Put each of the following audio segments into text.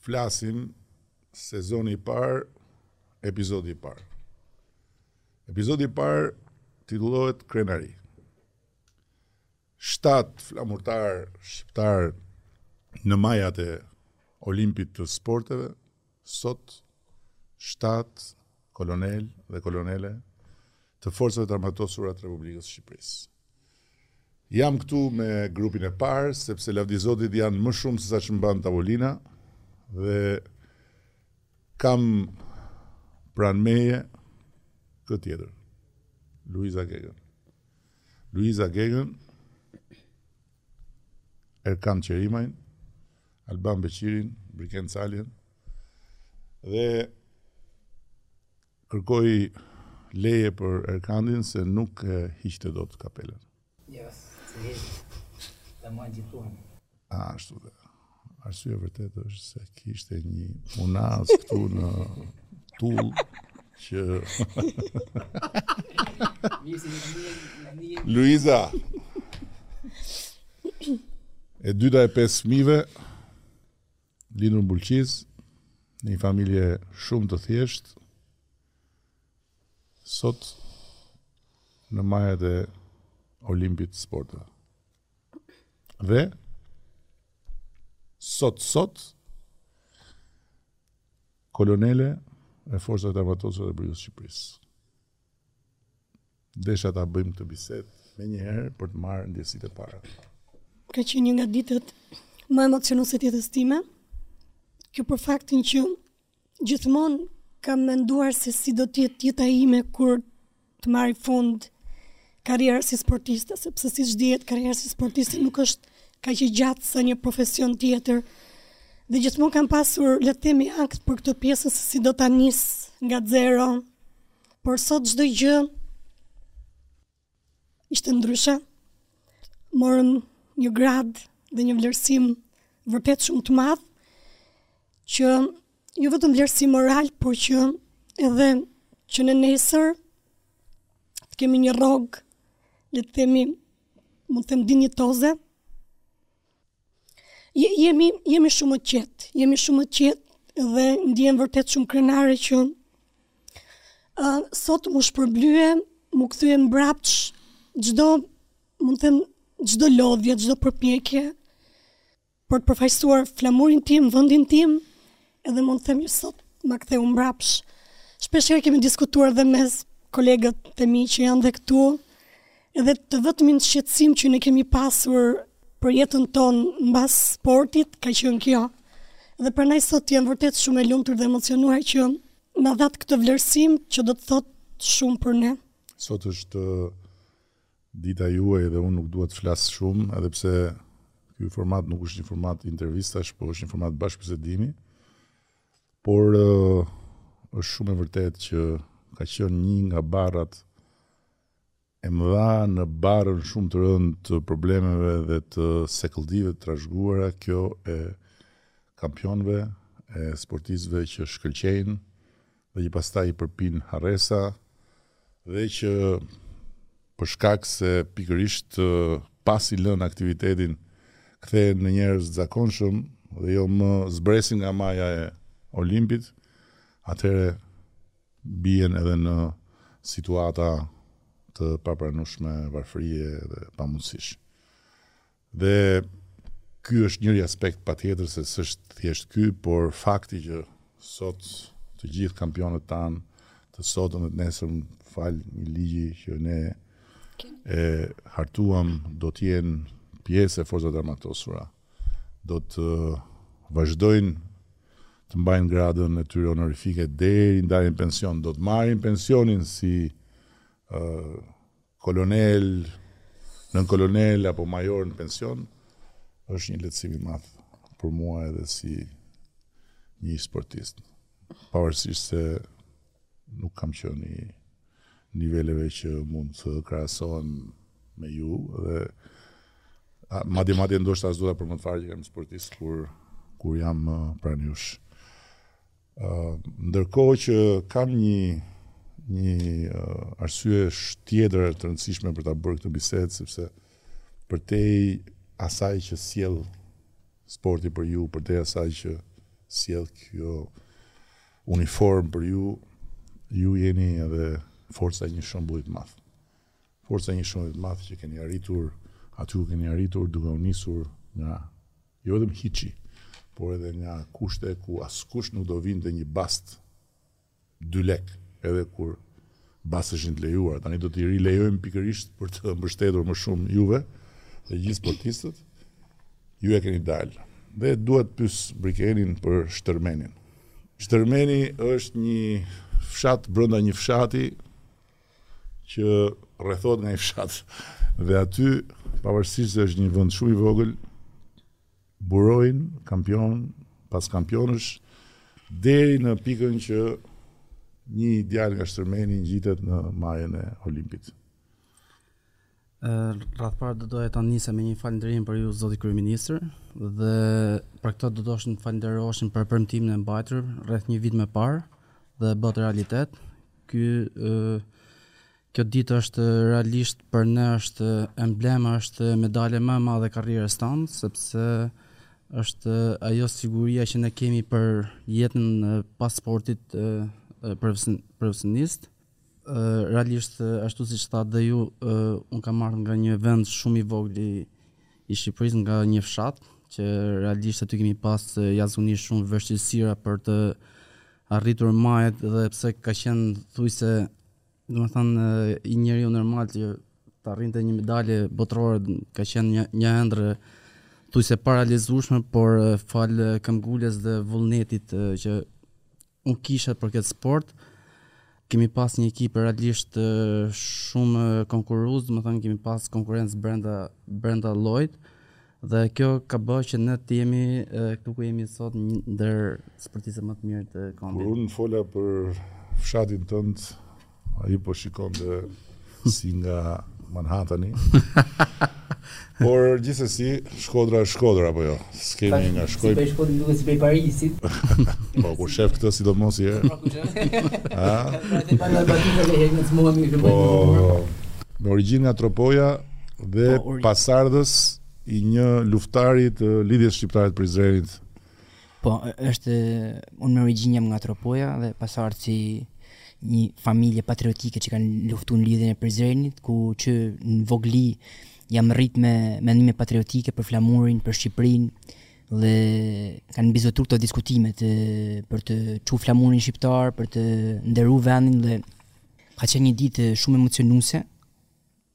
Flasim sezoni i parë, epizodi i parë. Epizodi i parë titullohet Krenari. Shtatë flamurtarë shqiptarë në majat e Olimpit të sporteve Sot, shtatë kolonelë dhe kolonele të forcave të armatosura të Republikës së Shqipërisë. Jam këtu me grupin e parë, sepse lavdi Zotit janë më shumë se sa që mban tavolina, dhe kam pranë meje këtë tjetër, Luiza Gegën. Luiza Gegën, Erkand Qerimajn, Alban Beqirin, Briken Caljan dhe kërkoj leje për Erkandin se nuk e hiqte dot kapelën. Jo, të hiqte. Ta mojnë që tuhen. A, ashtu dhe. Arsyeja e vërtetë është se kishte një unazë këtu në tullë Që... Luiza! E dyta e pesë fëmijëve, lindur në Bulqizë, në një familje shumë të thjeshtë, sot në majat e Olimpit të sporteve. Dhe sot sot kolonele e forcave të armatosura të Republikës së Shqipërisë. Desha ta bëjmë këtë bisedë menjëherë për të marrë ndjesitë e para. Ka qenë një nga ditët më emocionuese të jetës sime. Kjo për faktin që Gjithmonë kam menduar se si do të jetë jeta ime kur të marrë fund karriera si sportiste, sepse siç dihet karriera si sportiste nuk është kaq e gjatë sa një profesion tjetër. Dhe gjithmonë kam pasur, le të themi, ankth për këtë pjesë se si do ta nis nga zero. Por sot çdo gjë Ishte ndryshe. Morëm një gradë dhe një vlerësim vërtet shumë të madh që jo vetëm vlerësim moral, por që edhe që ne nesër të kemi një rrogë, le të themi, mund të them dinjitoze, Jemi, jemi shumë më të qetë, jemi shumë më të qetë dhe ndihem vërtet shumë krenare që uh, sot m'u shpërblye, m'u kthye mbrapsht çdo, mund të them, çdo lodhje, çdo përpjekje, për të përfaqësuar flamurin tim, vendin tim, Edhe mund të them që sot më ktheu mbrapsht. Shpesh herë kemi diskutuar dhe me kolegët e mi që janë dhe këtu, edhe të vetëmin shqetësim që ne kemi pasur për jetën tonë mbas sportit, ka qenë kjo. Dhe prandaj sot jam vërtet shumë e lumtur dhe e emocionuar që na dhatë këtë vlerësim që do të thotë shumë për ne. Sot është Dita juaj dhe unë nuk dua të flas shumë, edhe pse ky format nuk është një format intervistash, por është një format bashkëbisedimi. Por është shumë e vërtetë që ka qenë një nga barrat e mëdha në barrën shumë të rëndë të problemeve dhe të sëkëlldive të trashëguara kjo e kampionëve, e sportistëve që shkëlqejnë dhe që pastaj i përpin harresa dhe që për shkak se pikërisht pasi lënë aktivitetin kthehen në njerëz të zakonshëm dhe jo më zbresin nga maja e Olimpit, atëherë bien edhe në situata të papranueshme varfërie dhe pamundësish. Dhe ky është njëri aspekt patjetër se s'është thjesht ky, por fakti që sot të gjithë kampionët tanë të sotëm dhe të nesërm falë një ligji që ne e hartuam do të jenë pjesë e forcave të armatosura. Do të vazhdojnë të mbajnë gradën e tyre honorifike deri në daljen në pension. Do të marrin pensionin si uh, Kolonel, nënkolonel apo major në pension është një lehtësim i madh për mua edhe si një sportist. Pavarësisht se nuk kam qenë i niveleve që mund të krahasohen me ju dhe madje madje ndoshta as duhet ta përmend fare që kam sportist kur kur jam pranë jush. Ndërkohë që kam një një arsye tjetër të rëndësishme për ta bërë këtë bisedë sepse përtej asaj që sjell sporti për ju, përtej asaj që sjell kjo uniformë për ju, ju jeni edhe forca e një shembulli të madh. Forca e një shembulli të madh që keni arritur aty ku keni arritur duke u nisur nga jo vetëm hiçi, por edhe nga kushte ku askush nuk do vinte një bast dy lekë, edhe kur bastet ishin të lejuara. Tani do t'i rilejojmë pikërisht për të mbështetur më shumë juve dhe gjithë sportistët. Ju ia keni dalë. Dhe dua të pyes Brikenin për Shtërmenin. Shtërmeni është një fshat brenda një fshati që rrethohet nga një fshat dhe aty pavarësisht se është një vend shumë i vogël burojnë kampion pas kampionësh deri në pikën që një djalë nga Shtërmeni ngjitet në majën e Olimpit. Radhë parë do doja ta nisja me një falënderim për ju zoti kryeministër dhe për këtë do doja t'ju falënderoja për premtimin e mbajtur rreth një vit më parë dhe bëhet realitet. Ky, kjo ditë është realisht për ne është emblema, është medalja më e madhe e karrierës tonë, sepse është ajo siguria që ne kemi për jetën pas sportit profesionist. realisht ashtu siç thatë dhe ju, uh, un kam ardhë nga një vend shumë i vogël i, i Shqipërisë, nga një fshat që realisht aty kemi pas jashtëzakonisht shumë vështirësira për të arritur majet dhe pse ka qenë thujse domethënë një njeri normal që të arrinte një medalje botërore ka qenë një një ëndërr thujse e parealizueshme, por falë këmbënguljes dhe vullnetit që Unë kisha për këtë sport, kemi pas një ekip realisht shumë konkurrues, domethënë kemi pas konkurrencë brenda brenda llojit dhe kjo ka bërë që ne të jemi këtu ku jemi sot ndër sportistët më të mirë të kombit. Kur unë fola për fshatin tënd, Ai po shikonte si nga Manhattani. Por gjithsesi Shkodra është Shkodra apo jo? S'kemi nga shkojmë. Si shkoj duke si bëj Parisit. po kur shef këtë sidomos i e. Ha? Po. Me origjinë nga Tropoja dhe po, pasardhës i një luftari të Lidhjes Shqiptare të Prizrenit Po, është unë me origjinë jam nga Tropoja dhe pasardhës i një familje patriotike që kanë luftuar në lidhjen e Prizrenit, ku që në vogli jam rrit me mendime patriotike për flamurin, për Shqipërinë dhe kanë mbizotëru këto diskutimet për të çu flamurin shqiptar, për të nderu vendin dhe ka qenë një ditë shumë emocionuese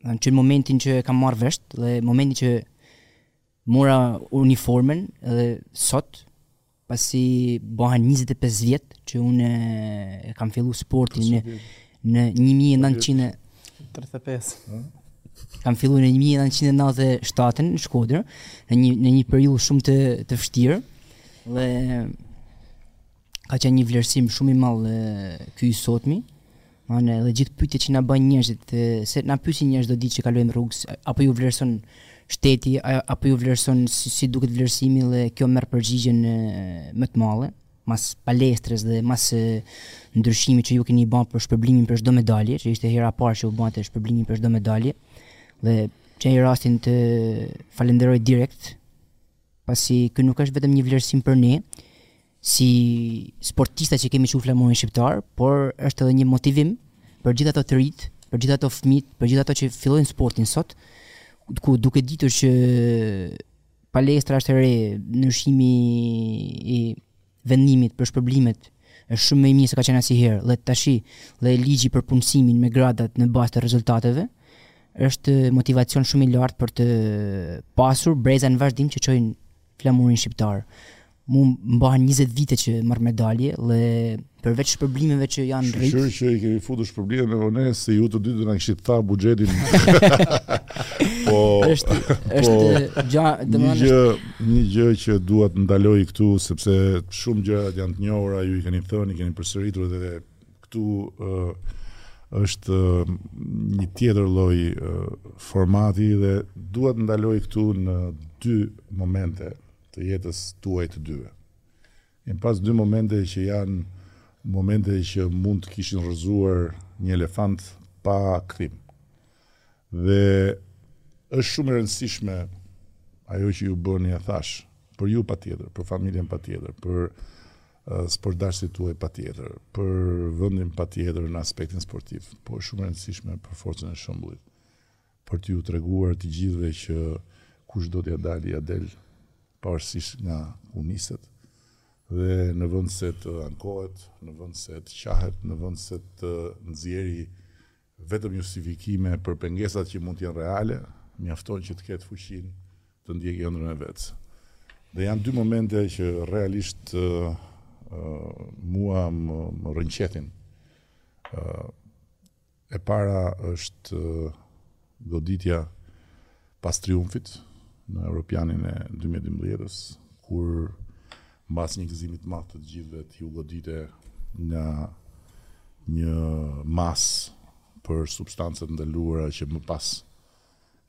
që në momentin që kam marr vesh dhe momentin që Mora uniformen edhe sot, pasi bahen 25 vjet që unë e kam fillu sportin në, në 1935. Kam fillu në 1997 në Shkodër, në një, në një periudhë shumë të, të vështirë, dhe ka qenë një vlerësim shumë i madh ky i sotmi. Ma në edhe gjithë pyetjet që na bëjnë njerëzit, se na pyesin njerëz çdo ditë që kalojmë rrugës, apo ju vlerëson shteti, apo ju vlerëson si, si duket vlerësimi dhe kjo merr përgjigjen më të madhe mas palestrës dhe mas ndryshimi që ju keni bën për shpërblimin për çdo medalje, që ishte hera e parë që u bënte shpërblimi për çdo medalje. Dhe gjej rastin të falenderoj direkt pasi ky nuk është vetëm një vlerësim për ne si sportista që kemi çu flamurin shqiptar, por është edhe një motivim për gjithë ato të rinjtë, për gjithë ato fëmijë, për gjithë ato që fillojnë sportin sot, ku duke ditur që palestra është e re, ndryshimi i vendimit për shpërblimet është shumë më i mirë se ka qenë asnjëherë dhe tashi dhe ligji për punësimin me gradat në bazë të rezultateve është motivacion shumë i lartë për të pasur breza në vazhdim që çojnë flamurin shqiptar. Mu m'bëhen 20 vite që marr medalje dhe përveç shpërblimeve që janë rrit. Shyqyr që i kemi futur shpërblimet me vonesë se ju të dy do na kishit tha buxhetin. po është është po, gjë, domethënë Një gjë që dua të ndaloj këtu sepse shumë gjëra janë të njohura, ju i keni thënë, i keni përsëritur dhe këtu ë është një tjetër lloj formati dhe dua të ndaloj këtu në dy momente të jetës tuaj të dyve. Keni pas dy momente që janë momente që mund të kishin rrëzuar një elefant pa kthim. Dhe është shumë e rëndësishme ajo që ju bëni e thash, për ju patjetër, për familjen patjetër, për uh, sportdashësit tuaj patjetër, për vendin patjetër në aspektin sportiv, po është shumë e rëndësishme për forcën e shembullit, për t'ju treguar të gjithëve që kush do t'ia dali, ia del, pavarësisht nga ku niset, dhe në vend se të ankohet, në vend se të qahet, në vend se të nxjerri Vetëm justifikime për pengesat që mund të jenë reale, mjafton që të ketë fuqinë të ndjekë ëndrrën e vet. Dhe janë dy momente që realisht mua më, më rrënqethin. e para është goditja Pas triumfit në Europianin e dy mijë e dymbëdhjetës, kur mbas një gëzimi të madh të të gjithëve ti u godite nga një masë për substanca të ndaluara që më pas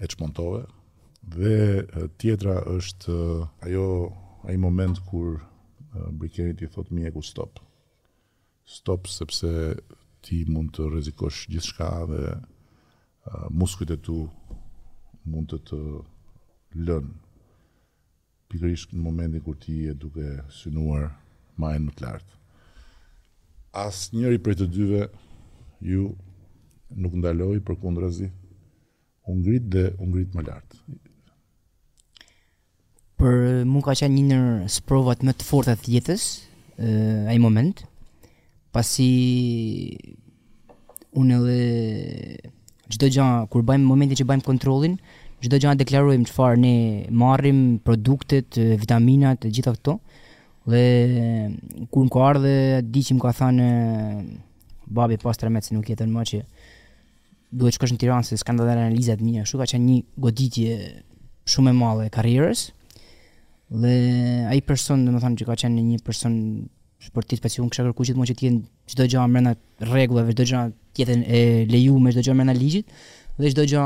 e çmontove dhe tjetra është ajo ai moment kur Brikenit i thotë mjeku stop Stop sepse ti mund të rrezikosh gjithçka dhe muskujt e tu mund të të lënë pikërisht në momentin kur ti je duke synuar majën më të lartë. Asnjëri prej të dyve ju nuk ndaloi, përkundrazi U ngrit dhe u ngrit më lart. Për mua ka qenë një ndër sprovat më të forta të jetës, uh, ai moment, pasi unë edhe çdo gjë kur bëjmë momentin që bëjmë kontrollin, çdo gjë deklarojmë çfarë ne marrim, produktet, vitaminat, të gjitha këto. Dhe kur më ka ardh, di që më ka thënë babi pas 13 se nuk jetën më që Duhet shkosh në Tiranë se s'ka ndonjë analizë të mirë. Kështu ka qenë një goditje shumë e madhe e karrierës. Dhe ai person, domethënë që ka qenë një person sportist, pasi unë kisha kërkuar gjithmonë që të jenë çdo gjë brenda rregullave, çdo gjë të jetë e lejuar, çdo gjë brenda ligjit dhe çdo gjë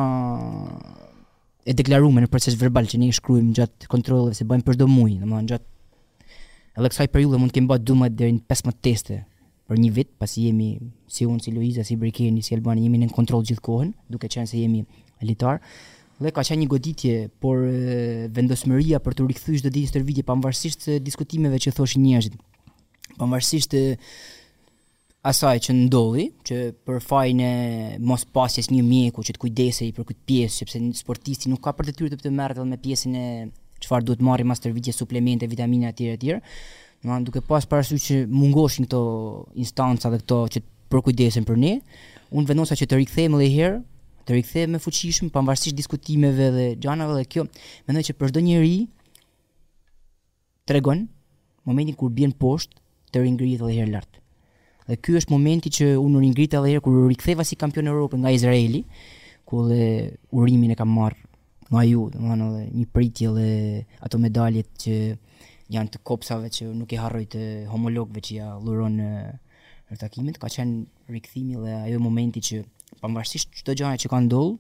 e deklaruar në procesverbal që ne shkruajmë gjatë kontrolleve se bëjmë për çdo muaj, domethënë gjatë edhe kësaj periudhe mund të kemi bërë 12 deri në 15 teste Për një vit, pasi jemi si unë, si Luiza, si Brikeni, si Albani, jemi nën kontroll gjithë kohën, duke qenë se jemi elitarë. Dhe ka qenë një goditje, por vendosmëria për t'u rikthyer çdo ditë stërvitje pavarësisht diskutimeve që thoshin njerëzit. Pavarësisht asaj që ndodhi, që për fajin e mospasjes një mjeku që të kujdesej për këtë pjesë, sepse sportisti nuk ka për detyrë të të merret me pjesën e çfarë duhet marrë mas stërvitje, suplemente, vitamina etj etj. Domethënë duke pas parasysh që mungoshin këto instanca dhe këto që përkujdesen për ne, unë vendosa që të rikthehem edhe një herë, të rikthehem më fuqishëm pavarësisht diskutimeve dhe gjanave dhe kjo mendoj që për çdo njeri tregon momentin kur bien poshtë të ringrihet edhe një herë lart. Dhe ky është momenti që unë u ringrita edhe një herë kur u riktheva si kampion Europe nga Izraeli, ku dhe urimin e kam marrë nga ju, domethënë edhe një pritje dhe ato medaljet që janë të kopsave që nuk i harroj të homologëve që ia dhuron në, në takimet, ka qenë rikthimi dhe ajo momenti që pavarësisht çdo gjëje që ka ndodhur,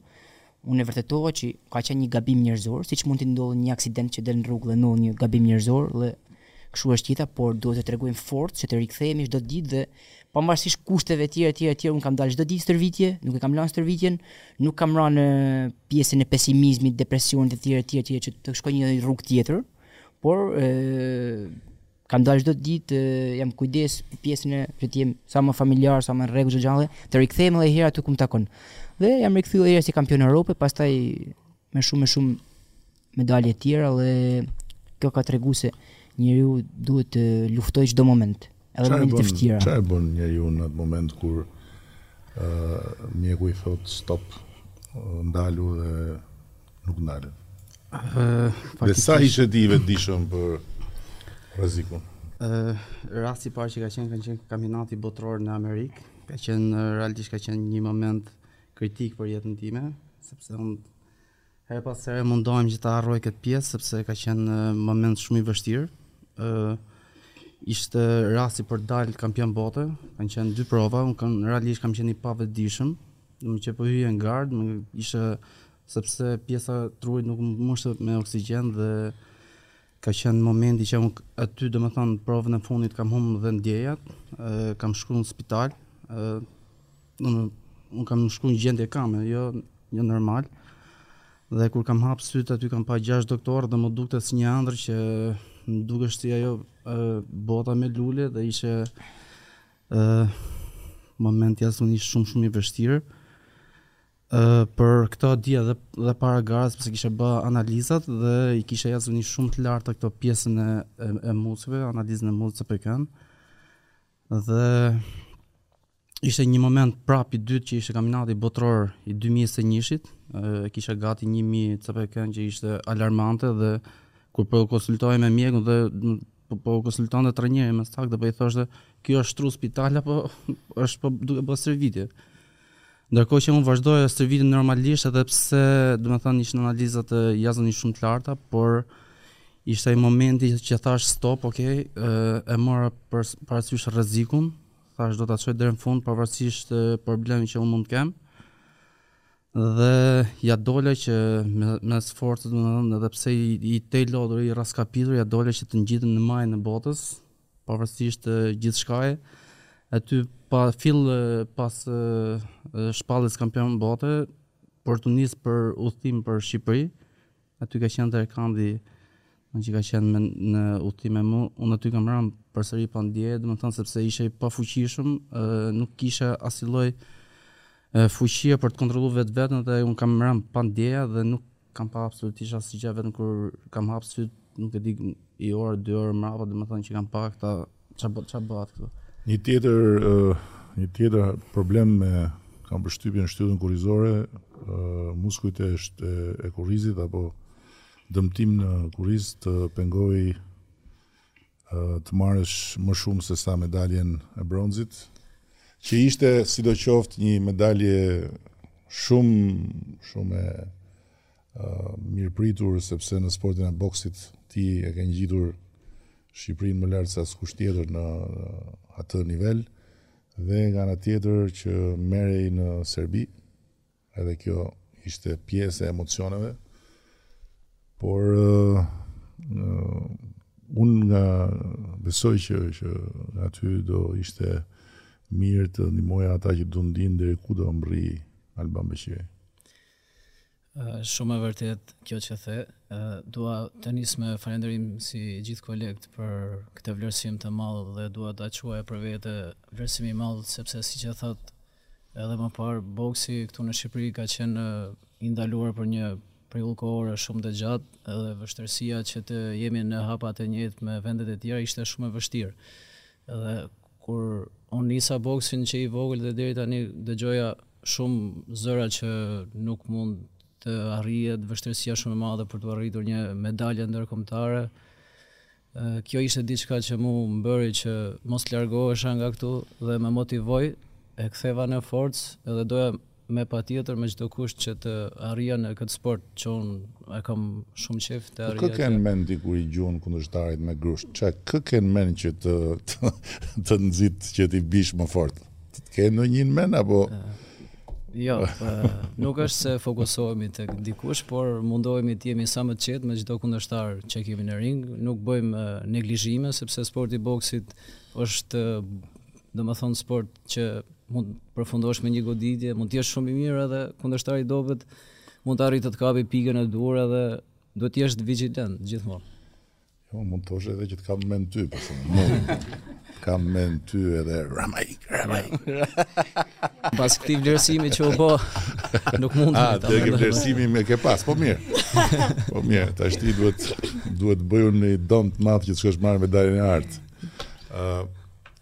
Unë e vërtetova që ka qenë një gabim njerëzor, siç mund të ndodhë një aksident që del në rrugë dhe ndodh një gabim njerëzor dhe kështu është jeta, por duhet të tregojmë forcë që të rikthehemi çdo ditë dhe pavarësisht kushteve etj etj etj unë kam dalë çdo ditë stërvitje, nuk e kam lënë stërvitjen, nuk kam rënë në pjesën e pesimizmit, depresionit etj etj etj që të shkoj një rrugë tjetër, por e, Kam dalë çdo ditë, jam kujdes për pjesën që të jem sa më familjar, sa më në rregull çdo gjë, të rikthehem edhe herë aty ku më takon. Dhe jam rikthyer edhe si kampion Europe, pastaj me shumë me shumë medalje të tjera dhe kjo ka treguar se njeriu duhet të luftojë çdo moment, edhe në momente të vështira. Çfarë bën njeriu në atë moment kur ë uh, mjeku i thotë stop, ndalu dhe Nuk ndalon. Dhe sa ishe ti i vetëdijshëm për rrezikun? Ë, rasti i parë që ka qenë ka qenë kampionati botëror në Amerikë. Ka qenë realisht ka qenë një moment kritik për jetën time, sepse unë herë pas here mundohem që ta harroj këtë pjesë sepse ka qenë moment shumë i vështirë. Ë, ishte rasti për të dalë kampion bote, kanë qenë dy prova, unë kam realisht kam qenë i pavetëdijshëm, Meqë po hyja në garë, më ishte sepse pjesa e trurit nuk më mbushej me oksigjen dhe ka qenë momenti që unë aty domethënë provën e fundit kam humb dhe ndjejat, kam shku në spital, unë, unë kam shku në gjendje kome, jo një jo normal, dhe kur kam hapë sytë aty kam pa gjashtë doktorë dhe më dukej si një andrë që m'u duk ishte ajo bota me lule dhe ishte Ë moment jashtëzakonisht shumë shumë i vështirë. Ë për këto dija dhe dhe para garës se kisha bë analizat dhe i kisha jashtëzakonisht shumë të larta këto pjesën e e, e muskujve, analizën e muskujve CPK-në. Dhe ishte një moment prapë i dytë që ishte kampionati botëror i 2021-shit, e kisha gati 1000 CPK-në që ishte alarmante dhe kur po konsultoja me mjekun dhe Po po konsultonte trajneri më saktë po i thoshte, "Ky është shtru spital apo është po duke bërë stërvitje?" Ndërkohë që unë vazhdoja stërvitjen normalisht edhe pse, domethënë, ishin analizat jashtëzakonisht shumë të larta, por ishte ai momenti që thashë stop, ok, e, e mora parasysh rrezikun, thashë do ta çoj deri në fund pavarësisht problemit që unë mund të kem. Dhe ia dola që me sforcë domethënë edhe pse i tejlodhur i rraskapitur ia dola që të ngjitem në majën e botës pavarësisht gjithçkaje aty fill pas shpalljes kampion bote për t'u nisë për udhëtim për Shqipëri Aty ka qenë dhe Erkandi, që ka qenë me, në udhëtim me mu, unë aty kam ranë përsëri pa ndjenja, domethënë sepse isha i pafuqishëm, nuk kisha asnjë lloj fuqie për të kontrolu vetveten dhe unë kam ranë pa ndjenja dhe nuk kam pa absolutisht asgjë vetëm kur kam hapë sytë, nuk e di një orë, dy orë mrapa, domethënë që kam pa këta Ça bë, ça bëhet këtu? Një tjetër uh, një tjetër problem me kam përshtypjen shtyllën kurrizore, uh, muskujt e e, e kurrizit apo dëmtim në kurriz të pengoi uh, të marrësh më shumë se sa medaljen e bronzit, që ishte sidoqoftë një medalje shumë shumë e mirëpritur sepse në sportin e boksit ti e ke ngjitur Shqipërinë më lart se askush tjetër në atë nivel dhe nga ana tjetër që merrej në Serbi edhe kjo ishte pjesë e emocioneve por uh, uh, unë nga besoj që që aty do ishte mirë të ndihmoja ata që do dinë deri ku do mbërrijë Alban Beqiri. Është shumë e vërtet kjo që the. Dua të nis me falenderim si gjithë kolegët për këtë vlerësim të madh dhe dua ta quaj për vete vlerësim i madh sepse siç e thatë edhe më parë boksi këtu në Shqipëri ka qenë i ndaluar për një periudhë kohore shumë të gjatë dhe vështirësia që të jemi në hapat e njëjtë me vendet e tjera ishte shumë e vështirë. Edhe Kur unë nisa boksin që i vogël dhe deri tani dëgjoja shumë zëra që nuk mund të arrihet, vështirësia shumë e madhe për të arritur një medalje ndërkombëtare. Kjo ishte diçka që mu më bëri që mos largohesha nga këtu dhe më motivoi, e ktheva në forcë dhe doja Me patjetër me çdo kusht që të arrija në këtë sport që unë e kam shumë qejf të arrija. Po kë ke në mend ti kur i gjuan kundërshtarit me grusht? Kë ke në mend që të të nxit që t'i bish më fort? Ke ndonjë në mend apo Jo, nuk është se fokusohemi tek dikush, por mundohemi të jemi sa më të qetë me çdo kundërshtar që kemi në ring, nuk bëjmë neglizhime sepse sporti i boksit është domethënë sport që mund të përfundosh me një goditje, mund të jesh shumë i mirë edhe kundërshtari dobët mund të arrijë të të kapi pikën e duhur edhe duhet të jesh vigjilent gjithmonë. Jo, mund të thosh edhe që të kam mend ty, po shumë mund. Kam mend ty edhe Ramai, Ramai. Pas këtij vlerësimi që u bë, nuk mund të. Ah, tek vlerësimi më ke pas, po mirë. Po mirë, tash ti duhet duhet të bëjë një dëm të madh që të shkosh marrë medaljen e artë. Ë, uh,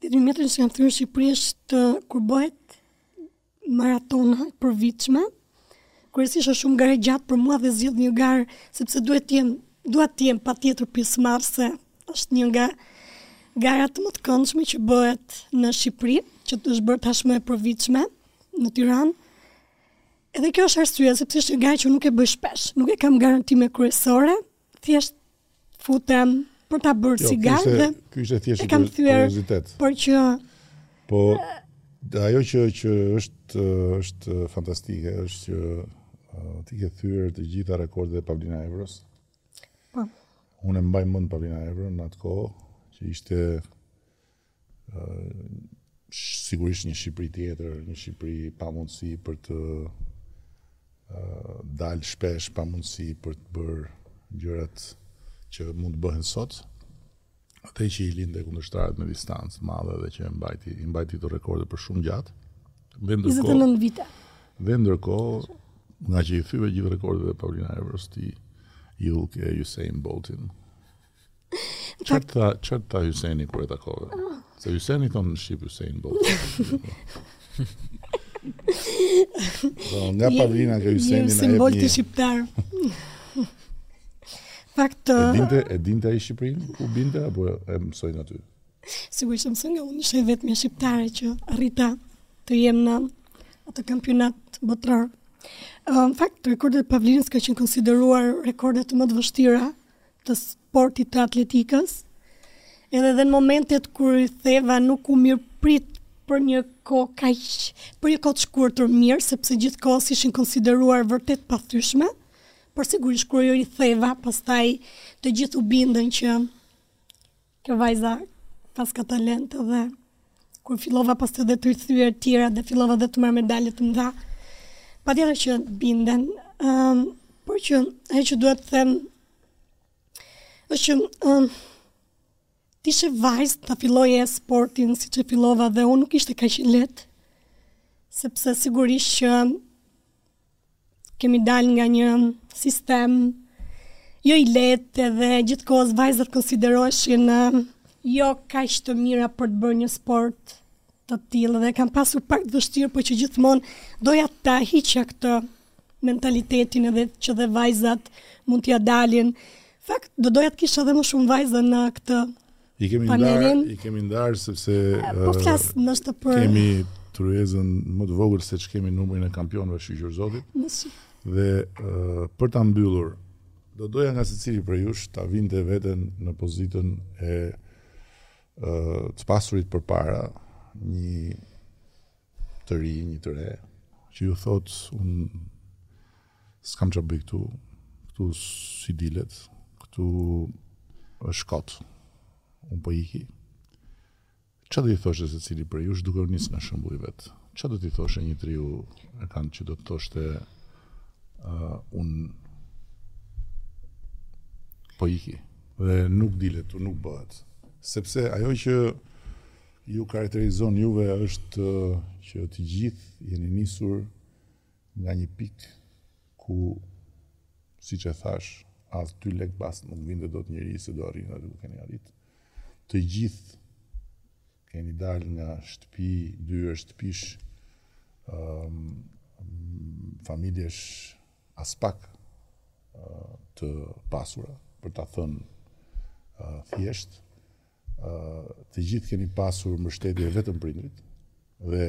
Dhjetë mijë metra kam në Shqipëri është kur bëhet maratona e përvitshme, kryesisht është shumë garë e gjatë për mua dhe zgjedh një garë, sepse duhet të jem, dua të jem patjetër pjesëmarrëse, është një nga garat më të këndshme që bëhet në Shqipëri, që është bërë tashmë e përvitshme në Tiranë, Edhe kjo është arsyeja sepse është një garë që nuk e bëj shpesh. Nuk e kam garën time kryesore, thjesht futem për ta bërë jo, cigar dhe ky ishte thjesht një kuriozitet. Por që po ajo që që është është fantastike është që uh, ti ke thyer të gjitha rekordet e Pavlina Evros. Po. Unë e mbaj mend Pavlina Evron në atë kohë që ishte sigurisht një Shqipëri tjetër, një Shqipëri pa mundësi për të dalë shpesh, pa mundësi për të bërë gjërat që mund të bëhen sot, atë që i linte kundërshtarët me distancë të madhe dhe që i mbajti, i mbajti këto rekorde për shumë gjatë, dhe ndërkohë, 29 vite. Dhe ndërkohë, ngaqë i thyve gjithë rekordet e Pavlina Evros, ti i dukesh Usain Boltin, Çfarë tha, çfarë tha Usaini kur e takove? Se Hyseni thonë në shqip Hysein Bolt. Po, nga Pavlina te Hyseni na jep. Simbol të shqiptar. Fakt. E dinte, e dinte ai Shqipërinë ku binte apo e mësoi aty? Sigurisht mësoi nga unë, isha vetëm një shqiptare që arrita të jem në atë kampionat botëror. Në fakt, rekordet e Pavlinës kanë qenë konsideruar rekordet më të vështira të sportit të atletikës, edhe dhe në momentet kur i theva nuk u mirëprit për një kohë kaq për një kohë të shkurtur mirë, sepse gjithë kohës ishin konsideruar vërtet të pathyeshme, por sigurisht kur ia theva, pastaj të gjithë u bindën që Kjo vajza paska talent dhe kur fillova pas të dhe të rëthyër tjera dhe fillova dhe të marr medalje të mdha, patjetër që u bindën, um, por që ajo që duhet ta them, është që um, të ishe vajzë ta filloje sportin siç e fillova dhe unë nuk ishte kaq e lehtë, sepse sigurisht që Kemi dalë nga një sistem jo i lehtë dhe gjithë kohës vajzat konsideroheshin jo kaq të mira për të bërë një sport të tillë dhe kam pasur pak vështirë, por që gjithmonë doja ta hiqja këtë mentalitetin edhe që dhe vajzat mund t'ja dalin. Fakt, do doja të kisha edhe më shumë vajza në këtë I kemi ndarë, i kemi ndarë sepse po flas ne kemi tryezën më të vogël se ç'kemi numrin e kampionëve shyqyr Zotit. Dhe uh, për ta mbyllur, do doja nga secili prej jush ta vinte veten në pozitën e uh, të pasurit përpara një të ri, një të re, që ju thot, unë s'kam ça bëj këtu, këtu s'i dilet, këtu është kot, unë po iki. Ça do i thoshte secili prej jush, duke u nisë nga shembulli i vetë? Ça do t'i thoshte një të riu e kanë që do të thoshte uh, unë po iki? Dhe nuk dilet, këtu nuk bëhet. Sepse ajo që Ju karakterizon juve është që të gjithë jeni nisur nga një pikë ku siç e thash, as dy lek bas nuk vinte dot njeri se do arrin aty ku keni arrit. Të gjithë keni dalë nga shtëpi, dyer shtëpish, um, familjesh aspak uh, të pasura, për ta thënë uh, thjesht, Të gjithë keni pasur mbështetje vetëm prindërit dhe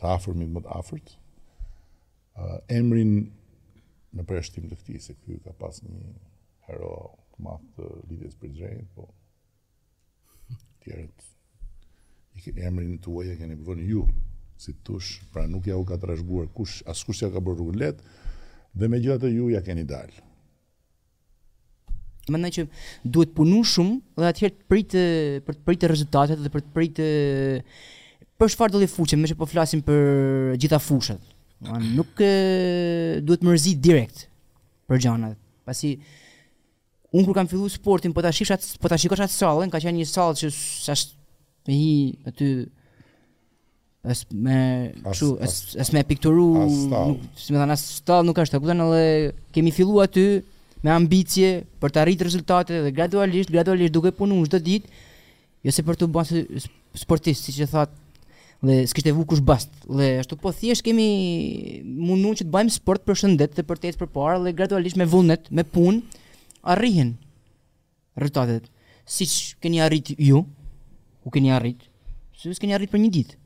të afërmit më të afërt. Emrin me përjashtim të këtij se ky ka pas një hero të madh të Lidhjes Prizrenit, po tjerët i keni emrin tuaj e keni vënë ju si tush, pra nuk ja u ka trashëguar kush, askush s'jua ka bërë rrugën lehtë dhe megjithatë ju ja keni dalë. Mendoj që duhet punu shumë dhe atëherë të prit për të pritë rezultatet dhe për të pritë për çfarëdo fushe, meqë po flasim për gjitha fushat. Nuk e, duhet mërzi direkt për gjanat. Pasi unë kur kam fillu sportin, po ta shikosh atë, po ta shikosh atë sallën, ka qenë një sallë që s'është me hi aty As me çu, as, as, me pikturu, nuk, si me thënë, as stall nuk është, kupton edhe kemi filluar aty me ambicie për të arritur rezultate dhe gradualisht, gradualisht duke punuar çdo ditë, jo se për t'u bërë sportist, siç e thatë dhe s'kishte vu kush bast. Dhe ashtu po thjesht kemi munduar që të bëjmë sport për shëndet dhe për të ecë përpara dhe gradualisht me vullnet, me punë arrihen. rezultatet siç keni arrit ju, ku keni arrit, se s'keni arrit për një ditë.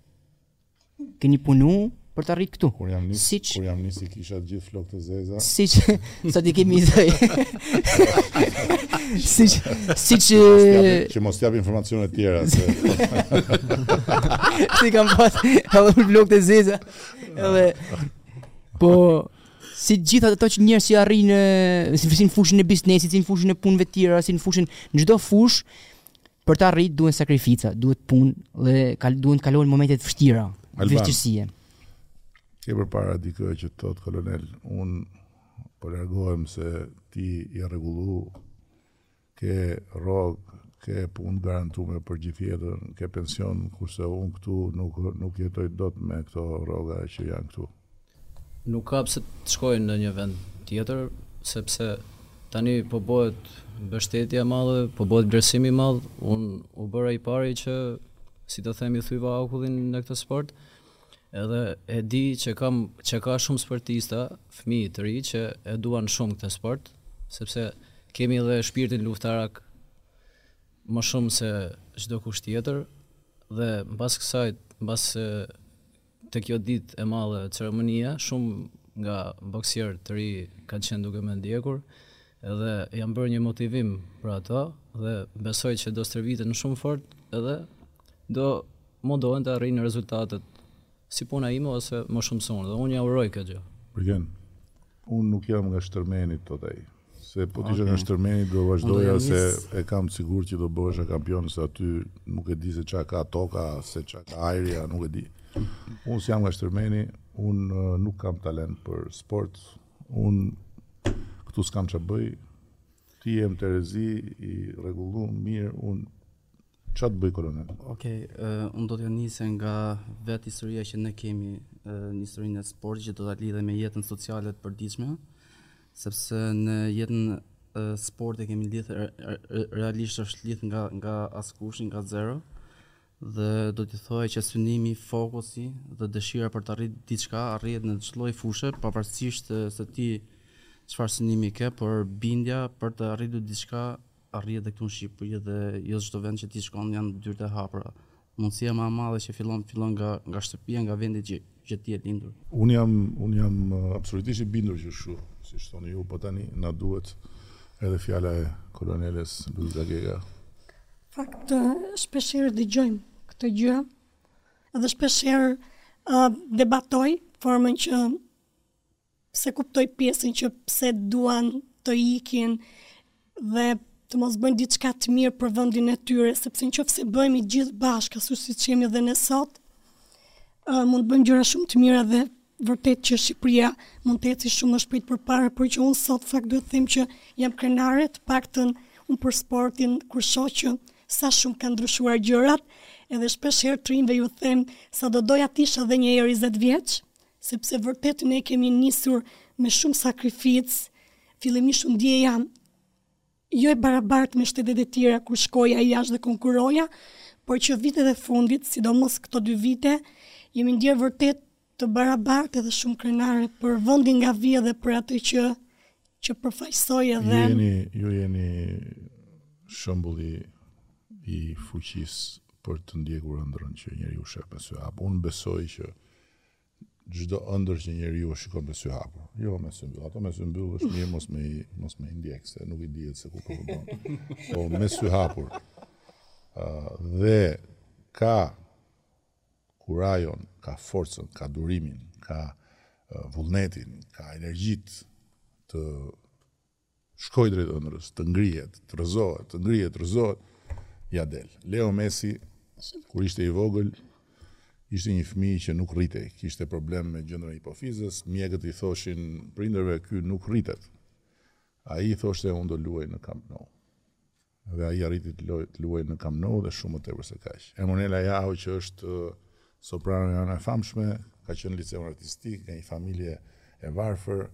Keni punu për të arrit këtu. Kur jam nis, siç, kur jam nis i kisha gjithë flokët e zeza. Siç sa ti kemi thëj. siç siç që mos jap informacione të tjera se. s'i kam pas edhe flokë të zeza. Edhe po si të gjitha ato njerëz që arrijnë si në fushën e biznesit, si në fushën e punëve të tjera, si në fushën në çdo fushë për të arrit duhen sakrifica, duhet punë dhe kal, duhen të kalojnë momente të vështira, vështirësie. Ke përpara dikë që të thot kolonel, un po largohem se ti i rregullu ke rrogë, ke punë garantume për gjithë jetën, ke pension, kurse unë këtu nuk nuk jetoj dot me këto rroga që janë këtu. Nuk ka pse të shkoj në një vend tjetër, sepse tani po bëhet mbështetja e madhe, po bëhet vlerësimi i madh, unë u bëra i pari që si të themi thyva akullin në këtë sport. Edhe e di që kam që ka shumë sportista, fëmijë të ri që e duan shumë këtë sport, sepse kemi edhe shpirtin luftarak më shumë se çdo kush tjetër dhe mbas kësaj, mbas te kjo ditë e madhe ceremonia, shumë nga boksierë të ri kanë qenë duke më ndjekur edhe jam bërë një motivim për ato dhe besoj që do stërviten shumë fort edhe do Mundohen të arrijnë rezultatet si puna ime ose më shumë se unë dhe unë ia uroj këtë gjë. Përgjigjet, Unë nuk jam nga Shtërmeni, thotë ai. Se po të isha nga Shtërmeni do vazhdoja se e kam të sigurt që do bëhesha kampion se aty nuk e di se çka ka toka, se çka ka ajri, a nuk e di. Unë s'jam nga Shtërmeni, unë nuk kam talent për sport, unë këtu s'kam ç'a bëj. Ti je në terezi, i rregulluar, mirë, unë Çfarë të bëj kolonel? Okej, okay, uh, unë do ta nis nga vetë historia që ne kemi uh, në historinë e sportit që do ta lidh me jetën sociale të përditshme, sepse në jetën e sportit kemi lidhur realisht është lidhur nga nga askush, nga zero dhe do të thoja që synimi, fokusi dhe dëshira për të arritur diçka arrihet në çdo lloj fushe, pavarësisht se ti çfarë synimi ke, por bindja për të arritur diçka Arrihet edhe këtu në Shqipëri dhe jo çdo vend që ti shkon janë dyert e hapura. Mundësia më e madhe që fillon fillon nga nga shtëpia, nga vendi që që ti je lindur. Unë jam unë jam absolutisht i bindur që është kështu siç thoni ju, po tani na duhet edhe fjala e koloneles Luiza Gega. Në fakt shpeshherë e dëgjojmë këtë gjë dhe shpeshherë debatoj formën që S'e kuptoj pjesën që pse duan të ikin dhe të mos bëjnë diçka të mirë për vendin e tyre, sepse në qoftë se bëhemi të gjithë bashkë ashtu siç jemi dhe ne sot, uh, mund të bëjmë gjëra shumë të mira dhe vërtet që Shqipëria mund të ecë shumë më shpejt përpara, por që unë sot në fakt duhet të them që jam krenare të paktën unë për sportin kur shoh që sa shumë kanë ndryshuar gjërat, edhe shpesh herë të rinjve ju them sa do doja të isha edhe një herë 20 vjeç, sepse vërtet ne kemi nisur me shumë sakrificë, fillimisht ndihesha jo e barabartë me shtetet e tjera kur shkoja jashtë dhe konkuroja, por që vitet e fundit, sidomos këto dy vite, jemi ndjerë vërtet të barabartë dhe shumë krenare për vëndin nga vij dhe për atë që që përfaqësoj. Edhe ju jeni ju jeni shëmbulli i fuqisë për të ndjekur ëndrrën që njeriu shef me sy hapur. Unë besoj që çdo ëndërr që njeriu shikon me sy hapur. Jo me sy mbyllur. Ato me sy mbyllur është mirë mos me mos me i ndjek se nuk i dihet se ku po vjen. Po me sy hapur. Ë uh, dhe ka kurajon, ka forcën, ka durimin, ka uh, vullnetin, ka energjinë të shkojë drejt ëndrrës, të ngrihet, të rrëzohet, të ngrihet, të rrëzohet, ia del. Leo Messi, kur ishte i vogël, ishte një fëmijë që nuk rritej, kishte problem me gjëndrën e hipofizës, mjekët i thoshin prindërve ky nuk rritet. Ai thoshte unë do luaj në Camp Nou. Dhe ai arriti të luajë të luajë në Camp Nou dhe shumë më tepër se kaq. Ermonela Jaho që është soprano e jona e famshme, ka qenë në liceun artistik, nga një familje e varfër,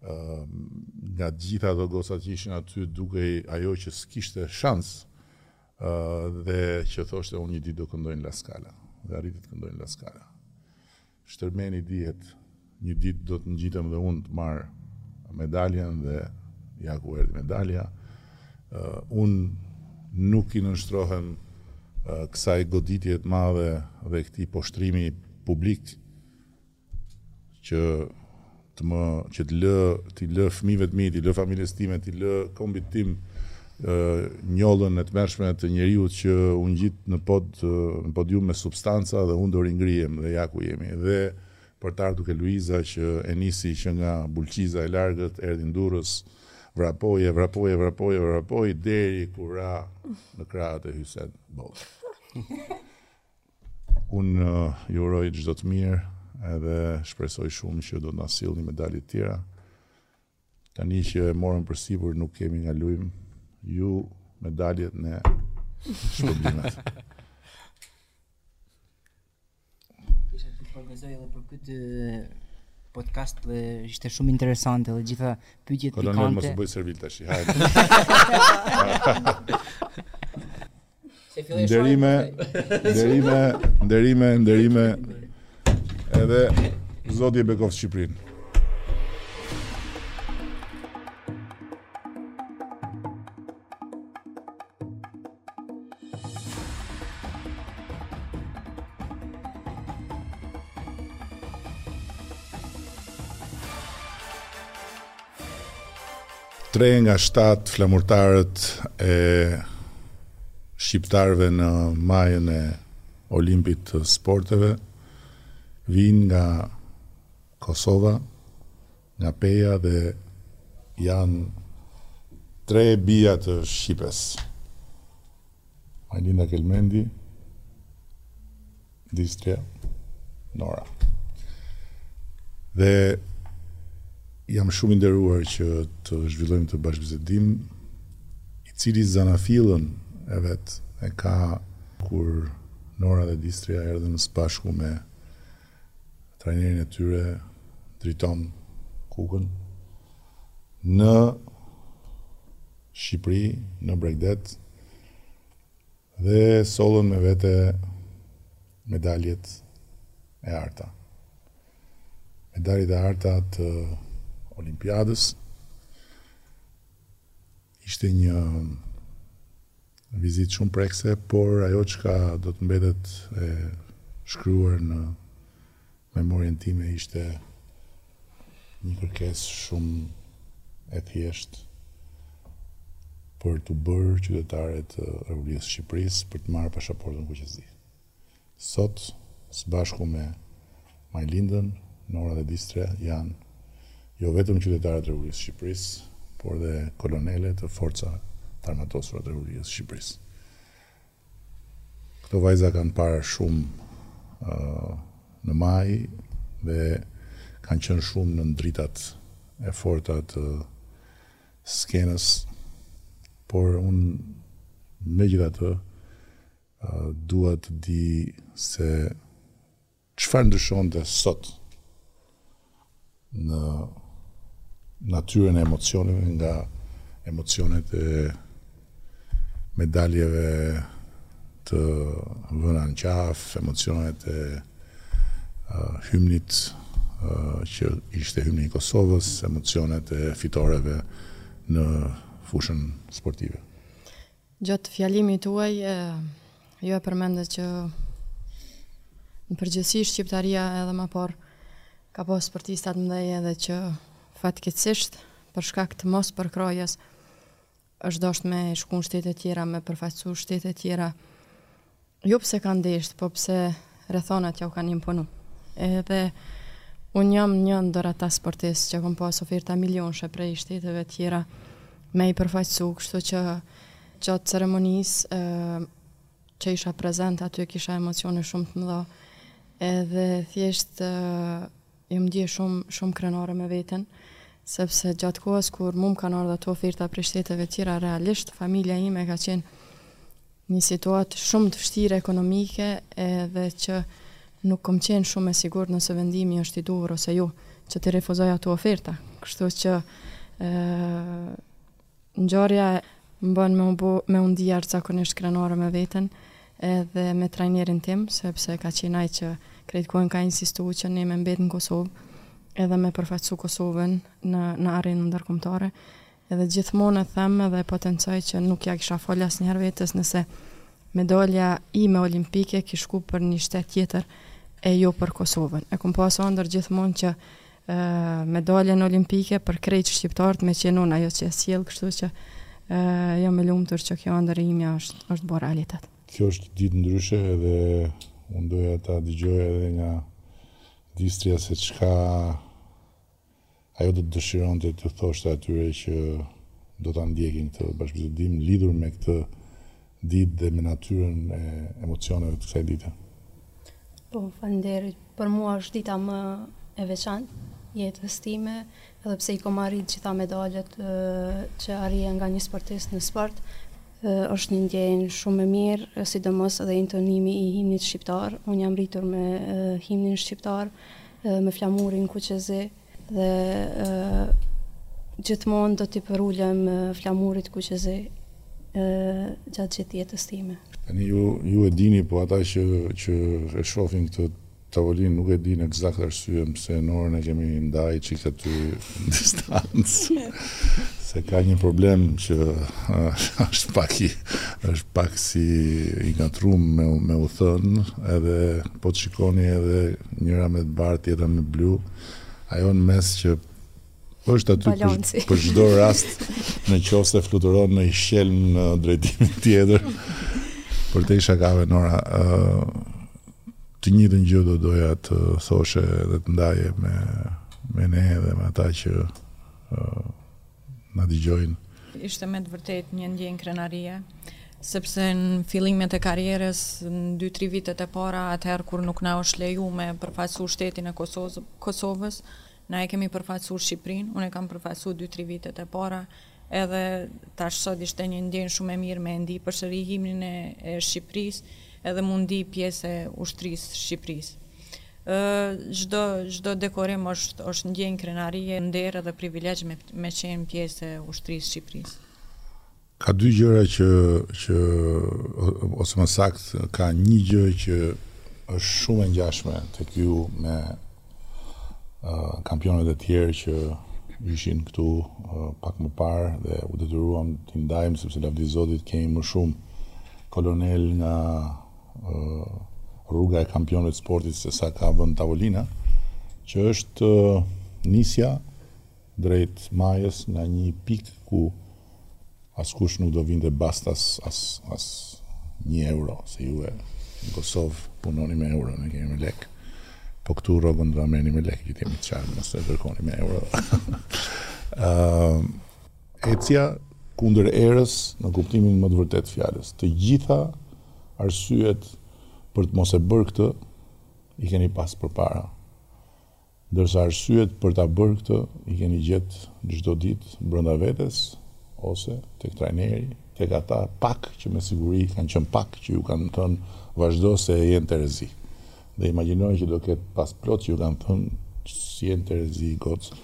nga të gjitha ato gocat që ishin aty dukej ajo që s'kishte shans dhe që thoshte unë një ditë do këndoj në La Scala dhe arriti të këndojë në La Scala. Shtrëbeni dihet një ditë do të ngjitem dhe unë të marr medaljen dhe ja ku erdhi medalja. Unë nuk i nënshtrohem kësaj goditjeje të madhe dhe këtij poshtrimi publik që të më që të lë t'i lë fëmijëve të mi, t'i lë familjes time, t'i lë kombit tim njollën e tmerrshme të njeriut që u ngjit në, pod, në podium me substanca dhe unë do ringrihem dhe ja ku jemi. Dhe për të ardhur te Luiza që e nisi që nga Bulqiza e largët, erdhi në Durrës, vrapoje, vrapoje, vrapoje, vrapoje, deri ku ra në krahët e Usain Bolt. Unë ju uroj çdo të mirë edhe shpresoj shumë që do të na sillni medalje të tjera. Tani që e morëm përsipër nuk kemi nga lujm ju medaljet ne shpërblimet. Kisha të përgëzoj edhe për këtë podcast dhe ishte shumë interesante dhe gjitha pyetjet pikante. Po të mos bëhem servil tash. Hajde. Nderime, nderime, nderime, nderime. Edhe Zoti e bekoft Shqipërinë. Tre nga shtatë flamurtarët e shqiptarëve në majën e Olimpit të Sporteve vijnë nga Kosova, nga Peja dhe janë tre bija të Shqipes. Majlinda Kelmendi, Distria, Nora. Dhe jam shumë i nderuar që të zhvillojmë këtë bashkëbisedim i cili zanafillën e vet e ka kur Nora dhe Distria erdhën së bashku me trajnerin e tyre Driton Kukën në Shqipëri, në bregdet, Dhe sollën me vete medaljet e arta. Medaljet e arta të Olimpiadës. Ishte një vizitë shumë prekëse, por ajo çka do të mbetet e shkruar në memorien time ishte një kërkesë shumë e thjeshtë për t'u bërë qytetare të Republikës së Shqipërisë, për të marrë pashaportën kuqezi. Sot, së bashku me Majlindën, Nora dhe Distria janë jo vetëm qytetare të Republikës së Shqipërisë, por dhe kolonele të Forcave të Armatosura të Republikës së Shqipërisë. Këto vajza kanë parë shumë në majë dhe kanë qenë shumë nën dritat e forta të skenës, por unë megjithatë dua të di se Çfarë ndryshonte sot në natyrën e emocioneve nga emocionet e medaljeve të vëna në qafë, emocionet e hymnit që ishte hymni i Kosovës, emocionet e fitoreve në fushën sportive. Gjatë fjalimit tuaj ju e përmendët që në përgjithësi Shqiptaria edhe ma par ka pas sportista t'mëdhej edhe që fatkeqësisht për shkak të mospërkrahjes është dasht me shku në shtetet tjera, me përfaqësu shtetet tjera. Jo pse kanë dashtë, po pse rrethanat jau kanë imponu. Edhe unë jam një ndër ata sportistë që kam pas oferta milionëshe prej shteteve tjera me i përfaqësu, kështu që gjatë ceremonisë që isha prezent aty kisha emocione shumë të mëdha. Edhe thjesht Jam ndje shumë, shumë krenare me veten, sepse gjatë kohës kur mu m'kanë ardhë ato oferta prej shteteve tjera, realisht familja ime ka qenë n'një situatë shumë të vështirë ekonomike edhe që nuk kom qenë shumë e sigurtë nëse vendimi është i duhur ose jo, që t'i refuzoj ato oferta. Kështu që, Ngjarja më ban me u bo, me u ndi jashtëzakonisht krenare me veten edhe me trajnerin tim, sepse ka qenë ai që krejt kohën ka insistu që ne me mbet në Kosovë edhe me përfaqësu Kosovën në në arenën ndërkombëtare. Edhe gjithmonë e them edhe e potencoj që nuk ia kisha fal asnjëherë vetes nëse medalja ime olimpike kish shku për një shtet tjetër e jo për Kosovën. E kom pas ëndërr gjithmonë që Medaljen olimpike për krejt shqiptarët me qenë unë ajo që e sjell, kështu që jam e lumtur që kjo ëndërr e imja është është bërë realitet. Kjo është ditë ndryshe edhe unë doja ta dëgjoj edhe nga Distria se çka ajo do të dëshironte të thoshte atyre që do ta ndjekin këtë bashkëbisedim lidhur me këtë ditë dhe me natyrën e emocioneve të kësaj dite. Po, faleminderit. Për mua është dita më e veçantë e jetës time, edhe pse i kam arrit gjitha medaljet që arrihen nga një sportist në sport, është një ndjenjë shumë e mirë, sidomos edhe intonimi i himnit shqiptar. Unë jam rritur me himnin shqiptar, me flamurin kuqezi, Dhe gjithmonë do t'i përulem flamurit kuqezi gjatë gjithë jetës time. Tani ju, ju e dini, po ata që, që e shofin këtë tavolinë nuk e dinë egzakt arsyen pse Norën e kemi ndajt çik aty n'distancë. Se ka një problem që është pak i, është pak si i ngatrrum me, me u thënë, edhe po të shikoni edhe njëra me të bardhë, tjetra me blu, Ajo në mes që është aty për, për çdo rast në qoftë se fluturon ndonjë shqelm në drejtimin tjetër. Përtej shakave Nora, uh, të njëjtën gjë do doja të thoshe dhe të ndaje me me ne dhe me ata që uh, na dëgjojnë. Ishte me të vërtetë një ndjenjë krenarie, sepse në fillimet e karrierës, në dy tri vitet e para, atëherë kur nuk na është leju me përfaqësu shtetin e Kosovës, Kosovës, na e kemi përfaqësu Shqipërinë, unë e kam përfaqësu dy tri vitet e para, edhe tash sot ishte një ndjenjë shumë e mirë me e ndi përsëri himnin e, e Shqipërisë. edhe me u ndi pjesë e ushtrisë së Shqipërisë. Çdo çdo dekorim është është ndjenjë krenarie, nder edhe privilegj me me qenë pjesë e ushtrisë së Shqipërisë. Ka dy gjëra që që ose më saktë ka një gjë që është shumë e ngjashme tek ju me kampionët e tjerë që ishin këtu pak më parë dhe u detyruam t'i ndajmë sepse lavdi Zotit kemi më shumë kolonelë nga rruga e kampionëve të sportit se sa ka vend tavolina, që është nisja drejt majës nga nji pikë ku askush nuk do vinte bast as as as nji euro se ju e në kosovë punoni me euro ne kemi me lek po këtu rrogën do ta merrni me lek ta kemi të qartë mos e kërkoni me euro ecja kundër erës në kuptimin më të vërtetë të fjalës të gjitha arsyet për të mos e bërë këtë i keni pas përpara Ndërsa arsyet për ta bërë këtë i keni gjet çdo ditë brenda vetes ose tek trajneri, tek ata pak që me siguri kanë qenë pak që ju kanë thënë vazhdo se je në terezi. Dhe imagjinoj që do ketë pas plot që ju kanë thënë s'je në terezi goce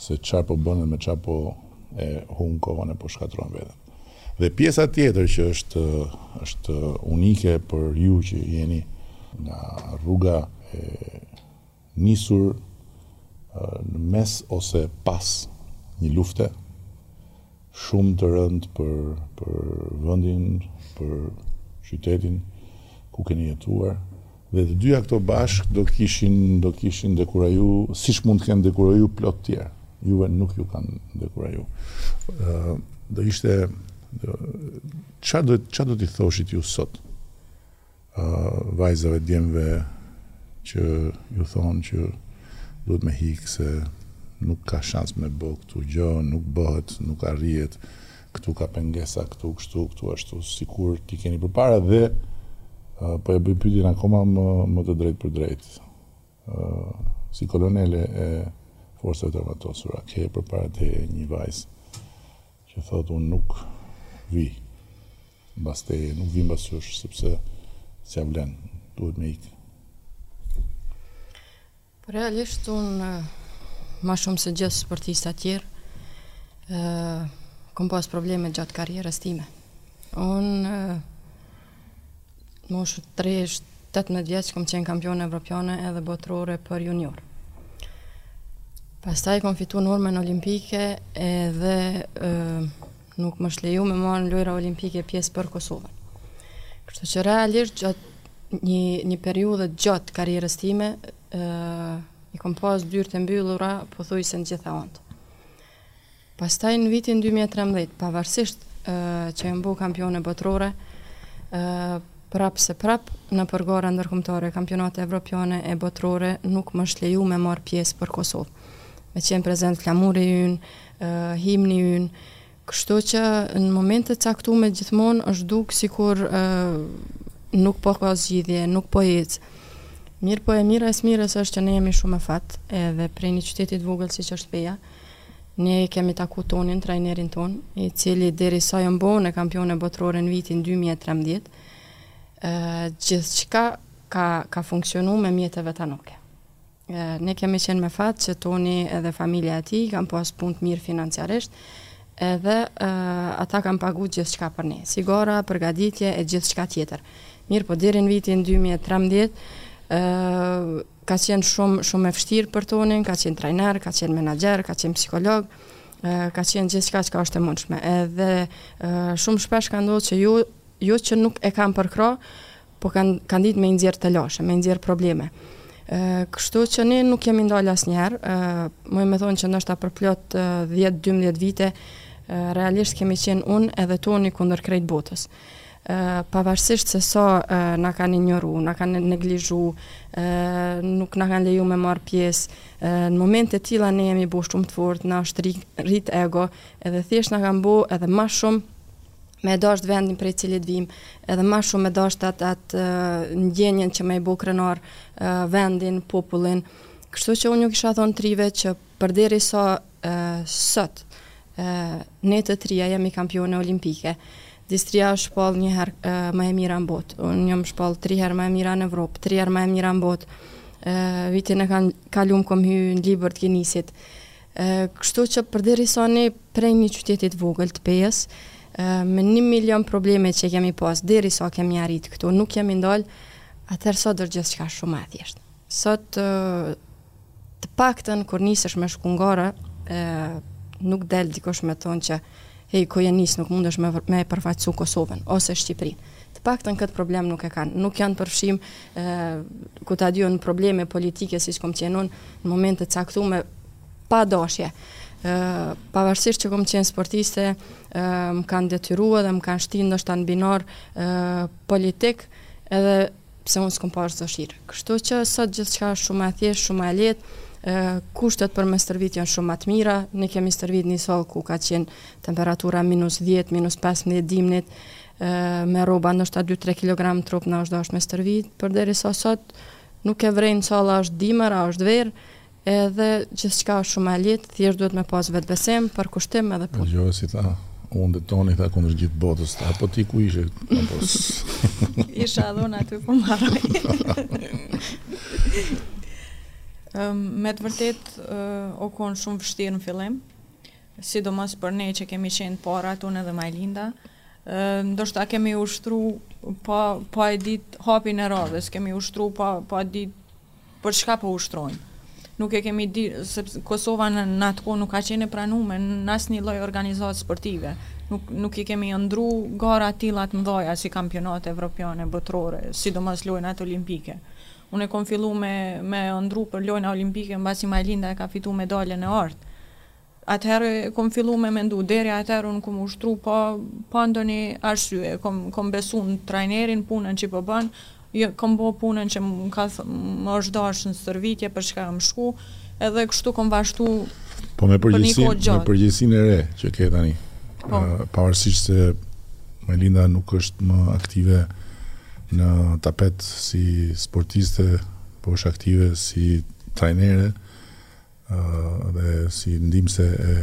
se çfarë po bën dhe me çfarë po e humb kohën e po shkatërron veten. Dhe pjesa tjetër që është është unike për ju që jeni nga rruga e Nisur në mes ose pas një lufte shumë të rëndë për për vendin, për qytetin ku keni jetuar dhe të dyja këto bashkë do kishin do kishin dekuraju siç mund të kenë dekuraju plot të tjerë. Juve nuk ju kanë dekuraju. Ë do ishte ça do ça do t'i thoshit ju sot? vajzave djemve që ju thonë që duhet me hik se nuk ka shans me bë këtu gjë, nuk bëhet, nuk arrihet, këtu ka pengesa, këtu kështu, këtu ashtu, sikur t'i keni përpara dhe uh, po e bëj pyetjen akoma më, më të drejtpërdrejtë. Uh, si kolonele e forcave të armatosura, ke përpara te një vajzë që thotë unë nuk vij. Mbas teje nuk vij mbas juve sepse s'ja vlen. Duhet me ik. Realisht un ma shumë se gjithë sportistat e tjerë kom pas probleme gjatë karrierës time. Un moshën 18 vjeç kom qenë kampione evropiane edhe botërore për juniorë. Pastaj kom fitu normën olimpike edhe Nuk më është leju me marrë në lojëra olimpike pjesë për Kosovën. Kështu që realisht gjatë një, një periudhe gjatë karierës time, e, i kom pas dyrt të mbyllura, pothujse në t'gjitha ant. Pastaj në vitin 2013, pavarësisht e, që jom bo kampione botërore, e, prapë se prapë, në për gara ndërkombtare, kampionate evropiane e botërore, nuk më është leju me marrë pjesë për Kosovë. Me qenë prezent flamuri ynë, himni ynë, kështu që në momente të caktuara gjithmonë është duk sikur ë nuk po ka zgjidhje, nuk po ecë. Mirëpo e mira e së mirës është që ne jemi shumë me fat, edhe prej një qyteti të vogël siç është Peja. Ne kemi taku Tonin, trajnerin tonë, i cili derisa jam bo unë kampione botërore në vitin 2013, gjithçka ka ka funksionu me mjete vetanake. Ne kemi qenë me fat që Toni edhe familja e tij kanë pas punë të mirë financiarisht, edhe uh, ata kanë pagu gjithçka për ne, si gara, përgatitje e gjithçka tjetër. Mirëpo, deri në vitin 2013, uh, ka qenë shumë shumë e vështirë për Tonin, ka qenë trajner, ka qenë menaxher, ka qenë psikolog, uh, ka qenë gjithçka çka është e mundshme. Edhe uh, shumë shpesh ka ndodh që jo, jo që nuk e kanë përkrah, Po kanë kanë ditë me i nxjerr telashe, me i nxjerr probleme. Ë kështu që ne nuk jemi ndalë asnjëherë, ë do me thonë që ndoshta për plot 10-12 vite realisht kemi qenë unë edhe Toni kundër krejt botës pavarësisht se sa na kanë injoru, na kanë neglizhu, nuk na kanë leju me marrë pjesë, në momente të tilla ne jemi bo shumë të fortë, na është rrit ego, edhe thjesht na kanë bo edhe ma shumë me e dashtë vendin prej cilit vijmë, edhe ma shumë me dashtë atë at, ndjenjen që me i bo krenar vendin, popullin. Kështu që unë ju kisha thonë t'rive që përderisa e, sot, e, ne të trija jemi kampione olimpike, Distria është shpallë një herë më e mira në botë. Unë jam shpallë tri herë më e mira në Evropë, tri herë më e mira në botë. Vitin e ka- kalum kom hy në libër të Ginisit. Kështu që përderisa ne prej një qyteti të vogël të Pejës, me një milion probleme që kemi pas derisa kemi arrit këtu, nuk jemi ndal, atëherë sot është gjithçka shumë më e thjeshtë. Sot të paktën kur nisesh me shku n'gara, nuk del dikush me thonë që Ej ku je nis nuk mundesh me me e përfaqësu Kosovën ose Shqipërinë të paktën këtë problem nuk e kanë nuk janë përfshi më, ku ta di unë probleme politike siç kom qenë unë në momente të caktuara pa dashje e, pavarësisht që kom qenë sportiste e, më kanë detyruar dhe më kanë shti ndoshta në binar e, politik edhe Pse unë s'kam pas dëshirë. Kështu që sot gjithçka është shumë më e thjeshtë, shumë më e lehtë. Kushtet për me stërvit janë shumë më të mira. Ne kemi stërvit në një sallë ku ka qenë temperatura minus 10, minus 15 dimnit me rroba ndoshta 2-3 kilogram në trup na është dashur me stërvit, përderisa sot nuk e vrejnë n'sallë a është dimër, a është verë, Edhe gjithçka është shumë më e lehtë, thjesht duhet me pas vetëbesim, përkushtim edhe punë. Dëgjova si tha, unë dhe Toni thotë kundër gjithë botës. Apo ti ku ishe? Apo Isha edhe unë aty po more. Ehm, me të vërtet, uh, o konë shumë vështirë në fillim, sidomos për ne që kemi qenë të parat unë edhe Majlinda, uh, ndoshta kemi ushtru pa, pa e dit hapin e radhës, kemi ushtru pa, pa dit Për çka po ushtrojmë? Nuk e kemi dit, sepse Kosova në, në atë kohë nuk ka qenë e pranume në asnjë lloj organizatë sportive. Nuk, nuk i kemi ëndru garat e tilla t'mdhaja si kampionate evropiane, botërore, sidomos lojnat olimpike. Unë kom fillu me, me ëndru për lojna olimpike, mbasi Majlinda e ka fitu medaljen e artë. Atëherë kom fillu me mendu, deri atëherë unë kom ushtru pa pa ndonjë arsye, kom kom besu në trajnerin, punën që po bën, kom bo punën që më ka më është dashtë në stërvitje për çka jam shku, edhe kështu kom vazhdu Po me përgjegjësinë, me përgjegjësinë e re që ke tani. Po. Pavarësisht se Majlinda nuk është më aktive në tapet si sportiste, po është aktive si trajnere, dhe si ndihmëse e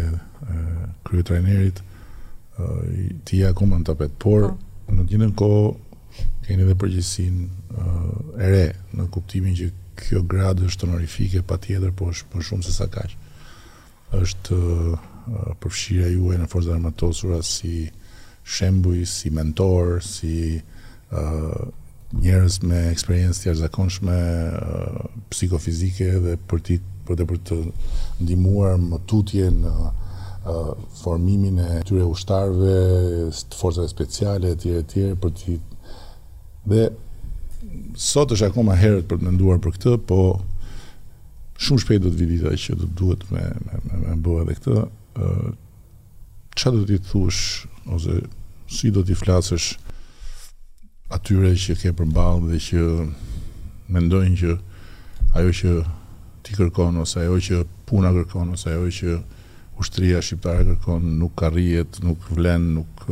kryetrajnerit ti je akoma në tapet, por po. në të njëjtën kohë keni edhe përgjegjësinë e re në kuptimin që kjo gradë është honorifike patjetër, po është më shumë se sa kaq. Është përfshirja juaj në Forcat e Armatosura si shembuj, si mentor, si njerëz me eksperiencë të jashtëzakonshme psikofizike dhe për t'i për të për të ndihmuar më tutje në formimin e tyre ushtarëve, të forcave speciale etj etj për ty dhe sot është akoma herët për të menduar për këtë, po shumë shpejt do të vijë dita që do të duhet me me me, me bë edhe këtë. Çfarë do t'i thuash ose si do t'i flasësh atyre që ke përballë dhe që mendojnë që ajo që ti kërkon ose ajo që puna kërkon ose ajo që ushtria shqiptare kërkon nuk arrihet, nuk vlen, nuk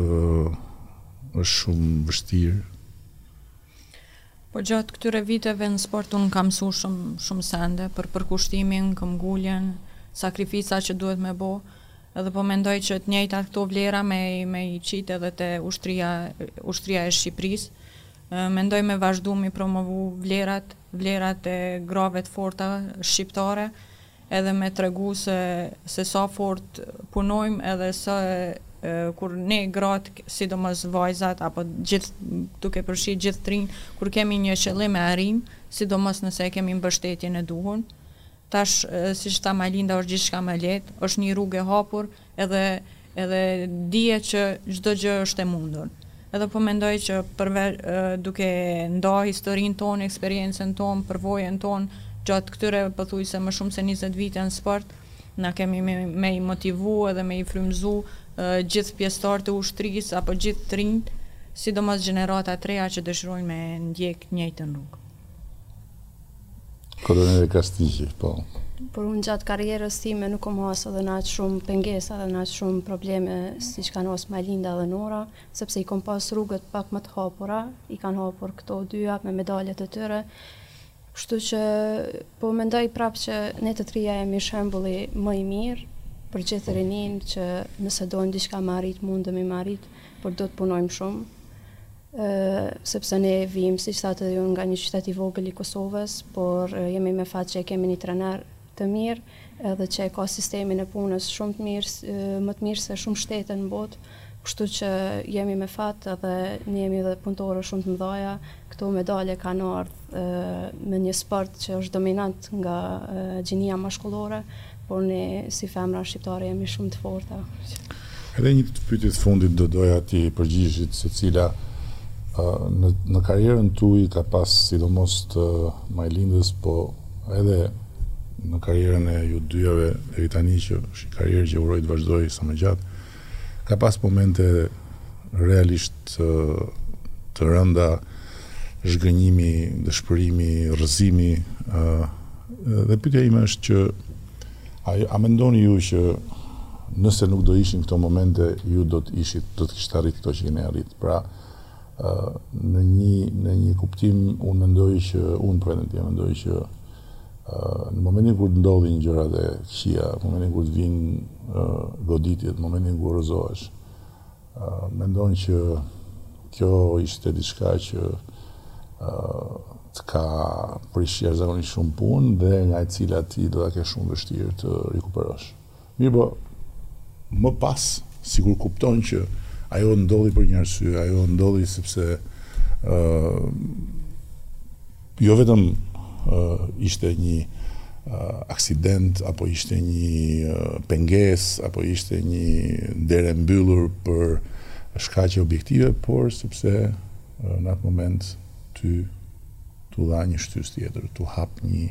është shumë vështirë. Po gjatë këtyre viteve në sport unë kam mësu shumë shumë sende, për përkushtimin, këmbënguljen, sakrificat që duhet me bo, edhe po mendoj që të njëjtat këto vlera me me i qitë edhe te ushtria ushtria e Shqipërisë. Mendoj me vazhdu me i promovu vlerat, vlerat e grave të forta shqiptare, edhe me tregu se se sa fort punojmë edhe se kur ne gratë sidomos vajzat apo gjithë duke përfshi gjithë t'rinjtë kur kemi një qëllim e arrijmë sidomos nëse e kemi mbështetjen e duhur tash siç tha Majlinda është gjithçka ma lehtë është një rrugë e hapur Edhe edhe dihet që çdo gjë është e mundur. Edhe po mendoj që përve, duke nda historinë tonë, eksperiencën tonë, përvojën tonë gjatë këtyre pothuajse më shumë se 20 vite në sport, na kemi me, me i motivu edhe me i frymëzu gjithë pjesëtarët e ushtrisë apo gjithë të rinjtë, sidomos gjeneratat e reja që dëshirojnë me ndjek njëjtën rrugë. Kolonel Krasniqi, po. Por unë gjatë karrierës time nuk kom hasë edhe n'aq shumë pengesa dhe n'aq shumë probleme siç kanë hasë Majlinda dhe Nora, sepse i kom pas rrugët pak më të hapura, i kanë hapur këto dyja me medaljet e tyre, kështu që po mendoj prapë që ne të trija jemi shembulli më i mirë për gjithë rininë që nëse dojmë diçka me arrit, mundemi me arrit, por do të punojmë shumë. sepse ne vijmë, siç thatë edhe ju, nga një qytet i vogël i Kosovës, por jemi me fat që e kemi një trener të mirë, edhe që e ka sistemin e punës shumë të mirë, më të mirë se shumë shtete në botë, kështu që jemi me fat edhe ne jemi edhe punëtore shumë të mdhaja, këto medalje kanë ardh me një sport që është dominant nga gjinia mashkullore, por ne si femra shqiptare jemi shumë të forta. Edhe një pytje të fundit do doja t'i përgjigjeshit secila në, në karrierën tuj ka pas sidomos të Majlindës, po edhe në karrierën e ju dyjave deri tani që është një karrierë që uroj të vazhdojë sa më gjatë, Ka pas momente realisht të, të rënda, zhgënjimi, dëshpërimi, rrëzimi, dhe pyetja ime është që a, a mendoni ju që nëse nuk do ishin këto momente, ju do të ishit, do të kishit arrit këto që keni arrit. Pra, Në një në një kuptim unë mendoj që unë për vendin tim mendoj që në momentin kur të ndodhin gjërat e këqija, në momentin kur të vijnë goditjet, në momentin kur rrëzohesh, mendon që kjo ishte diçka që të ka prish jashtëzakonisht shumë punë dhe nga e cila ti do ta kesh shumë të vështirë të rikuperosh. Mirëpo, më pas, sikur kupton që ajo ndodhi për një arsye, ajo ndodhi sepse ë jo vetëm ë ishte një aksident apo ishte një pengesë apo ishte një derë e mbyllur për shkaqe objektive, por sepse në atë moment ty t'u dha një shtysë tjetër, t'u hap një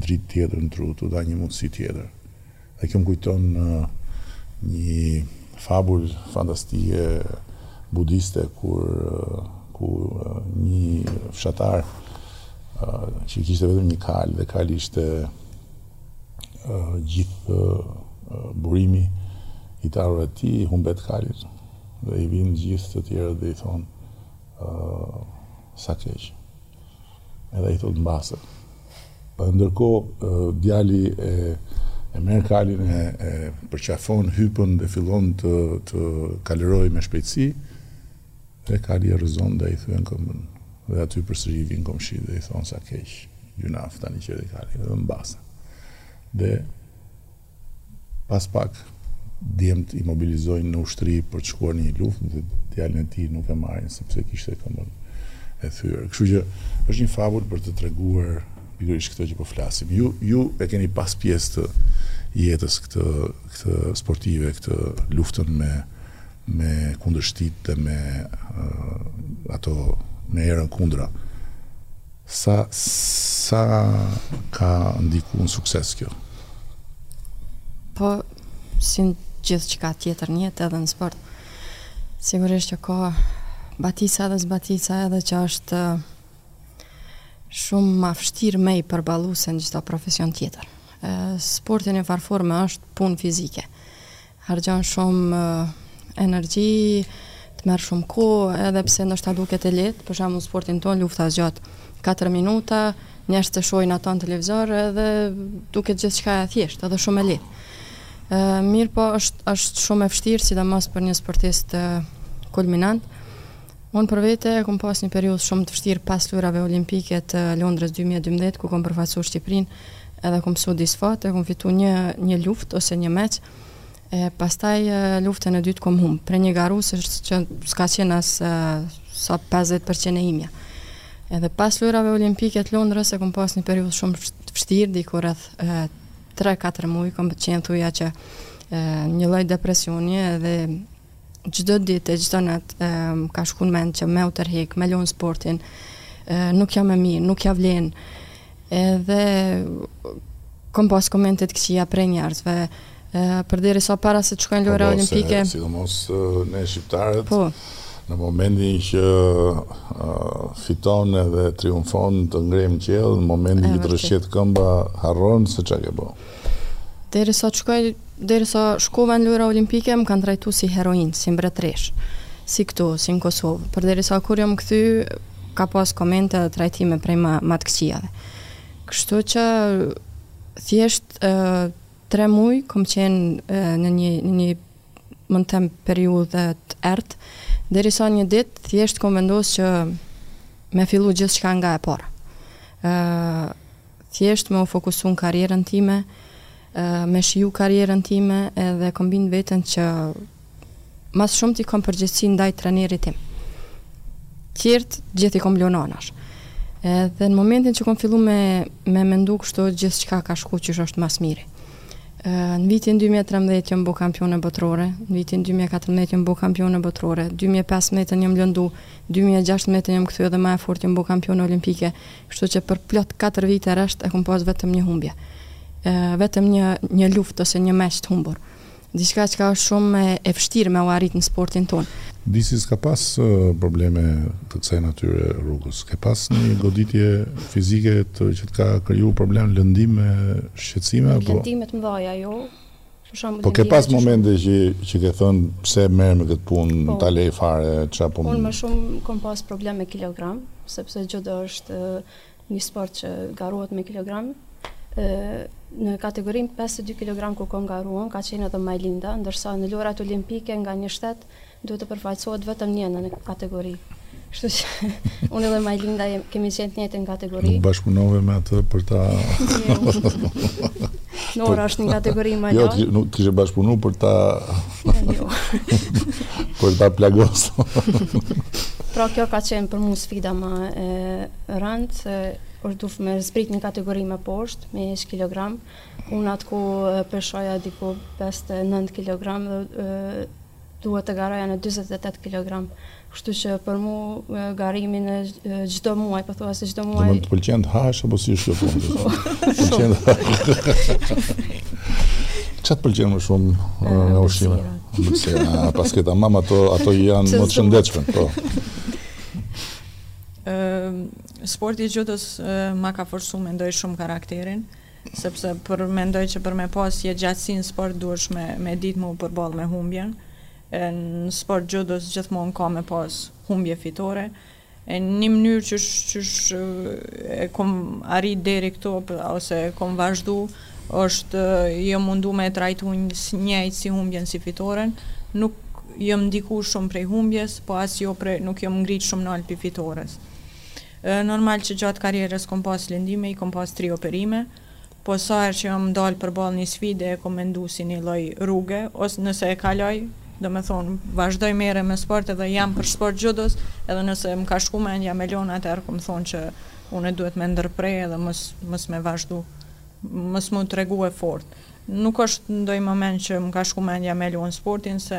dritë tjetër në tru, t'u dha një mundësi tjetër. Dhe kjo më kujton një fabulë fantastike budiste kur ku një fshatar që kishte vetëm një kalë dhe kali ishte gjithë burimi i të ardhurave të tij humbet kalin dhe i vijnë gjithë të tjerët dhe i thonë sa keq edhe ai thotë mbase Ndërkohë, djali e merr kalin e përqafon hypën dhe fillon të të kalërojë me shpejtësi dhe kali e rrëzon dhe i thyen këmbën. Dhe aty përsëri i vijnë komshitë dhe i thonë sa keq, gjynaf tani që erdhi kali dhe: mbase. Dhe. Pas pak, djemtë i mobilizojnë në ushtri për të shkuar në një luftë dhe djalin e tij nuk e marrin sepse kishte këmbën e thyer. Kështu që është një fabulë për të treguar pikërisht këtë që po flasim. Ju ju e keni pas pjesë të jetës këtë këtë sportive, këtë luftën me me kundërshtitë dhe me ato me erën kundra. Sa sa ka ndikuar në sukses kjo? Po, si në gjithçka tjetër në jetë edhe në sport, sigurisht që ka batica edhe zbatica edhe që është shumë ma e vështirë me i përbalu se në çdo profesion tjetër. Sporti në njëfarë forme është punë fizike. Harxhon shumë energji, të merr shumë kohë, edhe pse ndoshta duket e lehtë, për shembull në sportin tonë lufta zgjat 4 minuta, njerëzit e shohin atë në televizor edhe duket gjithçka e thjeshtë, edhe shumë e lehtë. Mirëpo është, është shumë e vështirë, sidomos për një sportist kulminant. Unë për vete kom pas një periudhë shumë të vështirë pas Lojërave Olimpike të Londrës dy mijë e dymbëdhjetë ku kom përfaqësu Shqipërinë edhe kom pësu disfatë, kom fitu një një luftë ose një meç. E pastaj luftën e dytë kom humb prej një garuese që s'ka qenë as sa 50% e imja. Edhe pas Lojërave Olimpike të Londrës e kom pas një periudhë shumë të vështirë, diku rreth 3-4 muaj kom qenë thuja që një lloj depresioni edhe Çdo ditë e çdo natë e, m'ka shku në mend që me u tërhek, me lon sportin, e, nuk jam e mirë, nuk ja vlen. Edhe kom pas komente të këqija prej njerëzve. E, përderi sa para se t'shkoj n' po, lojëra po, olimpike. Sidomos ne shqiptarët, po. në momentin që uh, fiton edhe triumfon të ngren n'qiell, në momentin që të rëshqet këmba, harron se çka ke bo. Derisa t'shkoj, derisa shkova në lojëra olimpike, më kanë trajtu si heroinë, si mbretëreshë, si këtu, si në Kosovë. Përderisa kur jam kthy, ka pas komente dhe trajtime prej ma, ma të këqijave. Kështu që thjesht e, tre muaj kom qenë në një në një mund të them periudhë të errët, derisa një ditë thjesht kom vendos që me fillu gjithçka nga e para. ë thjesht me u fokusu në karrierën time, me shiju karrierën time edhe kom bind veten që ma së shumti kom përgjegjësi ndaj trenerit tim. Tjerët gjithë i kom lënë anash. Edhe në momentin që kom fillu me, me mendu kështu gjithçka ka shku qysh ma s'miri. Në vitin 2013 jom bo kampione botërore, në vitin 2014 jom bo kampione botërore, 2015 jom lëndu, 2016 jom kthy edhe ma e fortë jom bo kampione olimpike, Kështu që për plot katër vite rresht e kom pas vetëm një humbje. Ë vetëm një një luftë ose një meç të humbur. Diçka çka është shumë e vështirë me u arrit në sportin tonë. Dis s'ka pas probleme të kësaj natyre rrugës. Ke pas një goditje fizike të që të ka kriju problem lëndime, shqetësime apo? Lëndime të mëdha jo. Po ke pas momente që që ke thënë pse merrem me këtë punë, po. ta lë fare apo. Unë më shumë kom pas problem me kilogram, sepse xhudo është një sport që garohet me kilogram. Ë në kategorinë 52 kg ku kom garu unë, ka qenë edhe Majlinda, ndërsa në lojërat olimpike nga një shtet Duhet të përfaqësohet vetëm një në një kategori. Kështu që unë dhe Majlinda kemi qenë në të njëjtën kategori. Nuk bashkëpunove me atë për ta Nora është një kategori më jo, lart. Jo, nuk kishe bashkëpunu për ta jo. për ta plagos. pra kjo ka qenë për mu sfida ma e rëndë se është dasht me zbrit një kategori më poshtë, me hjek kg. Unë atë kohë peshoja diku 59 kg dhe Duhet të garoja në dyzet e tetë kilogramë. Kështu që për mu garimi në çdo muaj, pothuajse çdo muaj. Dhe të pëlqen të hash apo si është kjo punë? Ça të pëlqen më shumë në ushqime. Ëmbëlsira, ama ato ato janë më të shëndetshme, po. Ëm sporti i xhudos ma ka forcu mendoj shumë karakterin. Sepse për mendoj që për me pas jetëgjatësi në sport duhesh me me ditë me u përballë me humbjen. E në sport t'xhudos gjithmonë ka me pas humbje fitore. E një mënyrë qysh qysh e kom arrit deri këtu ose e kom vazhdu është jom mundu me e trajtu njëjtë si humbjen si fitoren. Nuk jom ndiku shumë prej humbjes, po as jo prej nuk jom ngrit shumë nalt pi fitores. Normal që gjatë karrierës kom pas lëndime, i kom pas tri operime, po sa herë që jam dalë përballë një sfide e kom mendu si një lloj rruge, ose nëse e kaloj, domethënë vazhdoj merrem me sport edhe jam për sport t'xhudos, edhe nëse më ka shku mendja me e lon atëherë kom thonë që unë duhet me ndërpre edhe mos mos me vazhdu, mos mu tregu e fortë. Nuk është ndonjë moment që më ka shku mendja me e lon sportin se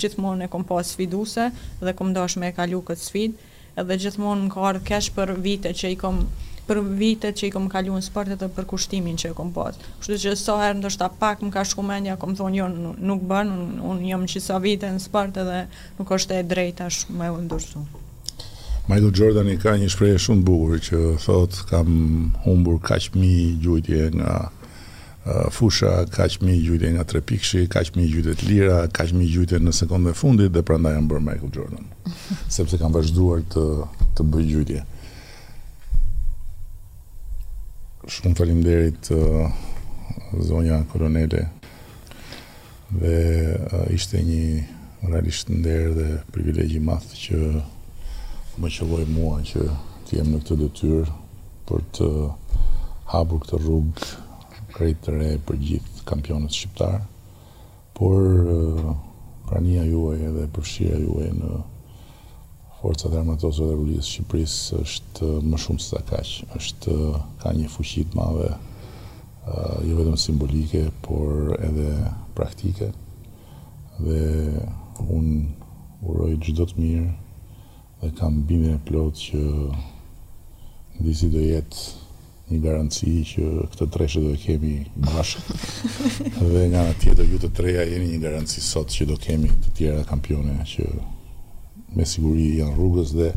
gjithmonë e kom pa sfiduse dhe kom dashtë me e kalu këtë sfidë edhe gjithmonë më ka ardhë keq për vitet që i kom për vitet që i kom kalu në sport edhe përkushtimin që e kom pas. Kështu që sa herë ndoshta pak më ka shku mendja kom thonë jo nuk bën, unë jam qisa vite në sport edhe nuk është e drejtë tash me u dorëzu. Michael Jordani ka një shprehje shumë të bukur që thotë kam humbur kaq mijë gjujtje nga fusha, kaq mijë gjujtje nga trepikëshi, kaq mijë gjujtje të lira, kaq mijë gjujtje në sekondën e fundit dhe prandaj jam bërë Michael Jordan, sepse kam vazhduar të të gjuaj. Shumë faleminderit zonja kolonele. Dhe ishte një realisht nder dhe privilegj i madh që më qëlloi mua që të jem në këtë detyrë për të hapur këtë rrugë krejt të re për gjithë kampionet shqiptare, por prania juaj edhe përfshirja juaj në Forcat e Armatosura të Republikës së Shqipërisë është më shumë se sa kaq. Është ka një fuqi të madhe jo vetëm simbolike, por edhe praktike. Dhe unë uroj çdo të mirë dhe kam bindjen e plotë që Endi do jetë Një garanci që këtë treshe do e kemi bashkë dhe nga ana tjetër ju të treja jeni një garanci sot që do kemi të tjera kampione që me siguri janë rrugës dhe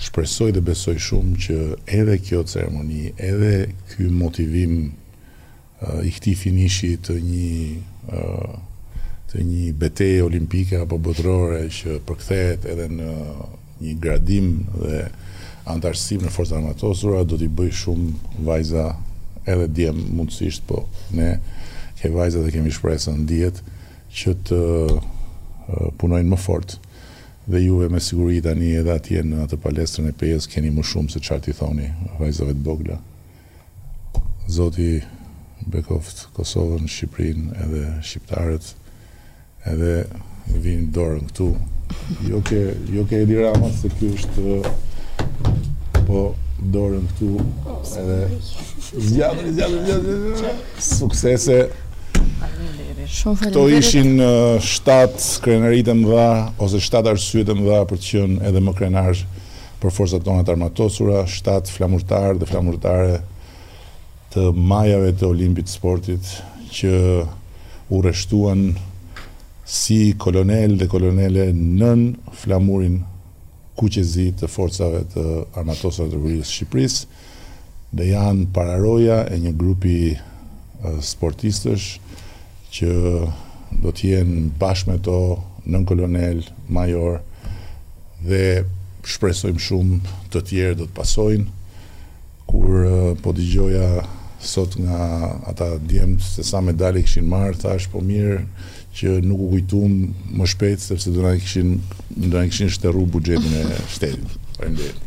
shpresoj dhe besoj shumë që edhe kjo ceremoni, edhe ky motivim i këtij finishi të një të një beteje olimpike apo botërore që përkthehet edhe në një gradim dhe anëtarësim në Forcat e Armatosura do t'i bëjë shumë vajza edhe djem mundësisht po ne ke vajzat dhe kemi shpresën dihet që të punojnë më fort dhe juve me siguri tani edhe atje në atë palestrën e Pejës keni më shumë se çfarë t'u thoni vajzave të vogla. Zoti bekoftë Kosovën Shqipërinë edhe Shqiptarët edhe vini dorën këtu jo ke jo ke Edi Rama se ky është po dorën këtu edhe zgjatën zgjatën zgjatën suksese Shumë faleminderit. Këto ishin shtatë krenaritë e mëdha ose shtatë arsyet e mëdha për të qenë edhe më krenar për Forcat tona të Armatosura, shtatë flamurtarë dhe flamurtare të majave të Olimpit të Sportit që u rreshtuan si kolonelë dhe kolonele nën flamurin kuqezi të forcave të armatosura të Republikës së Shqipërisë, dhe janë pararoja e një grupi sportistësh që do të jenë bashkë me to nënkolonelë, majorë dhe shpresojmë shumë të tjerë do të pasojnë kur po dëgjoja sot nga ata djemt se sa medalje kishin marrë, thashë po mirë që nuk u kujtuam më shpejt sepse do na kishin do na kishin shterru buxhetin e shtetit. Faleminderit.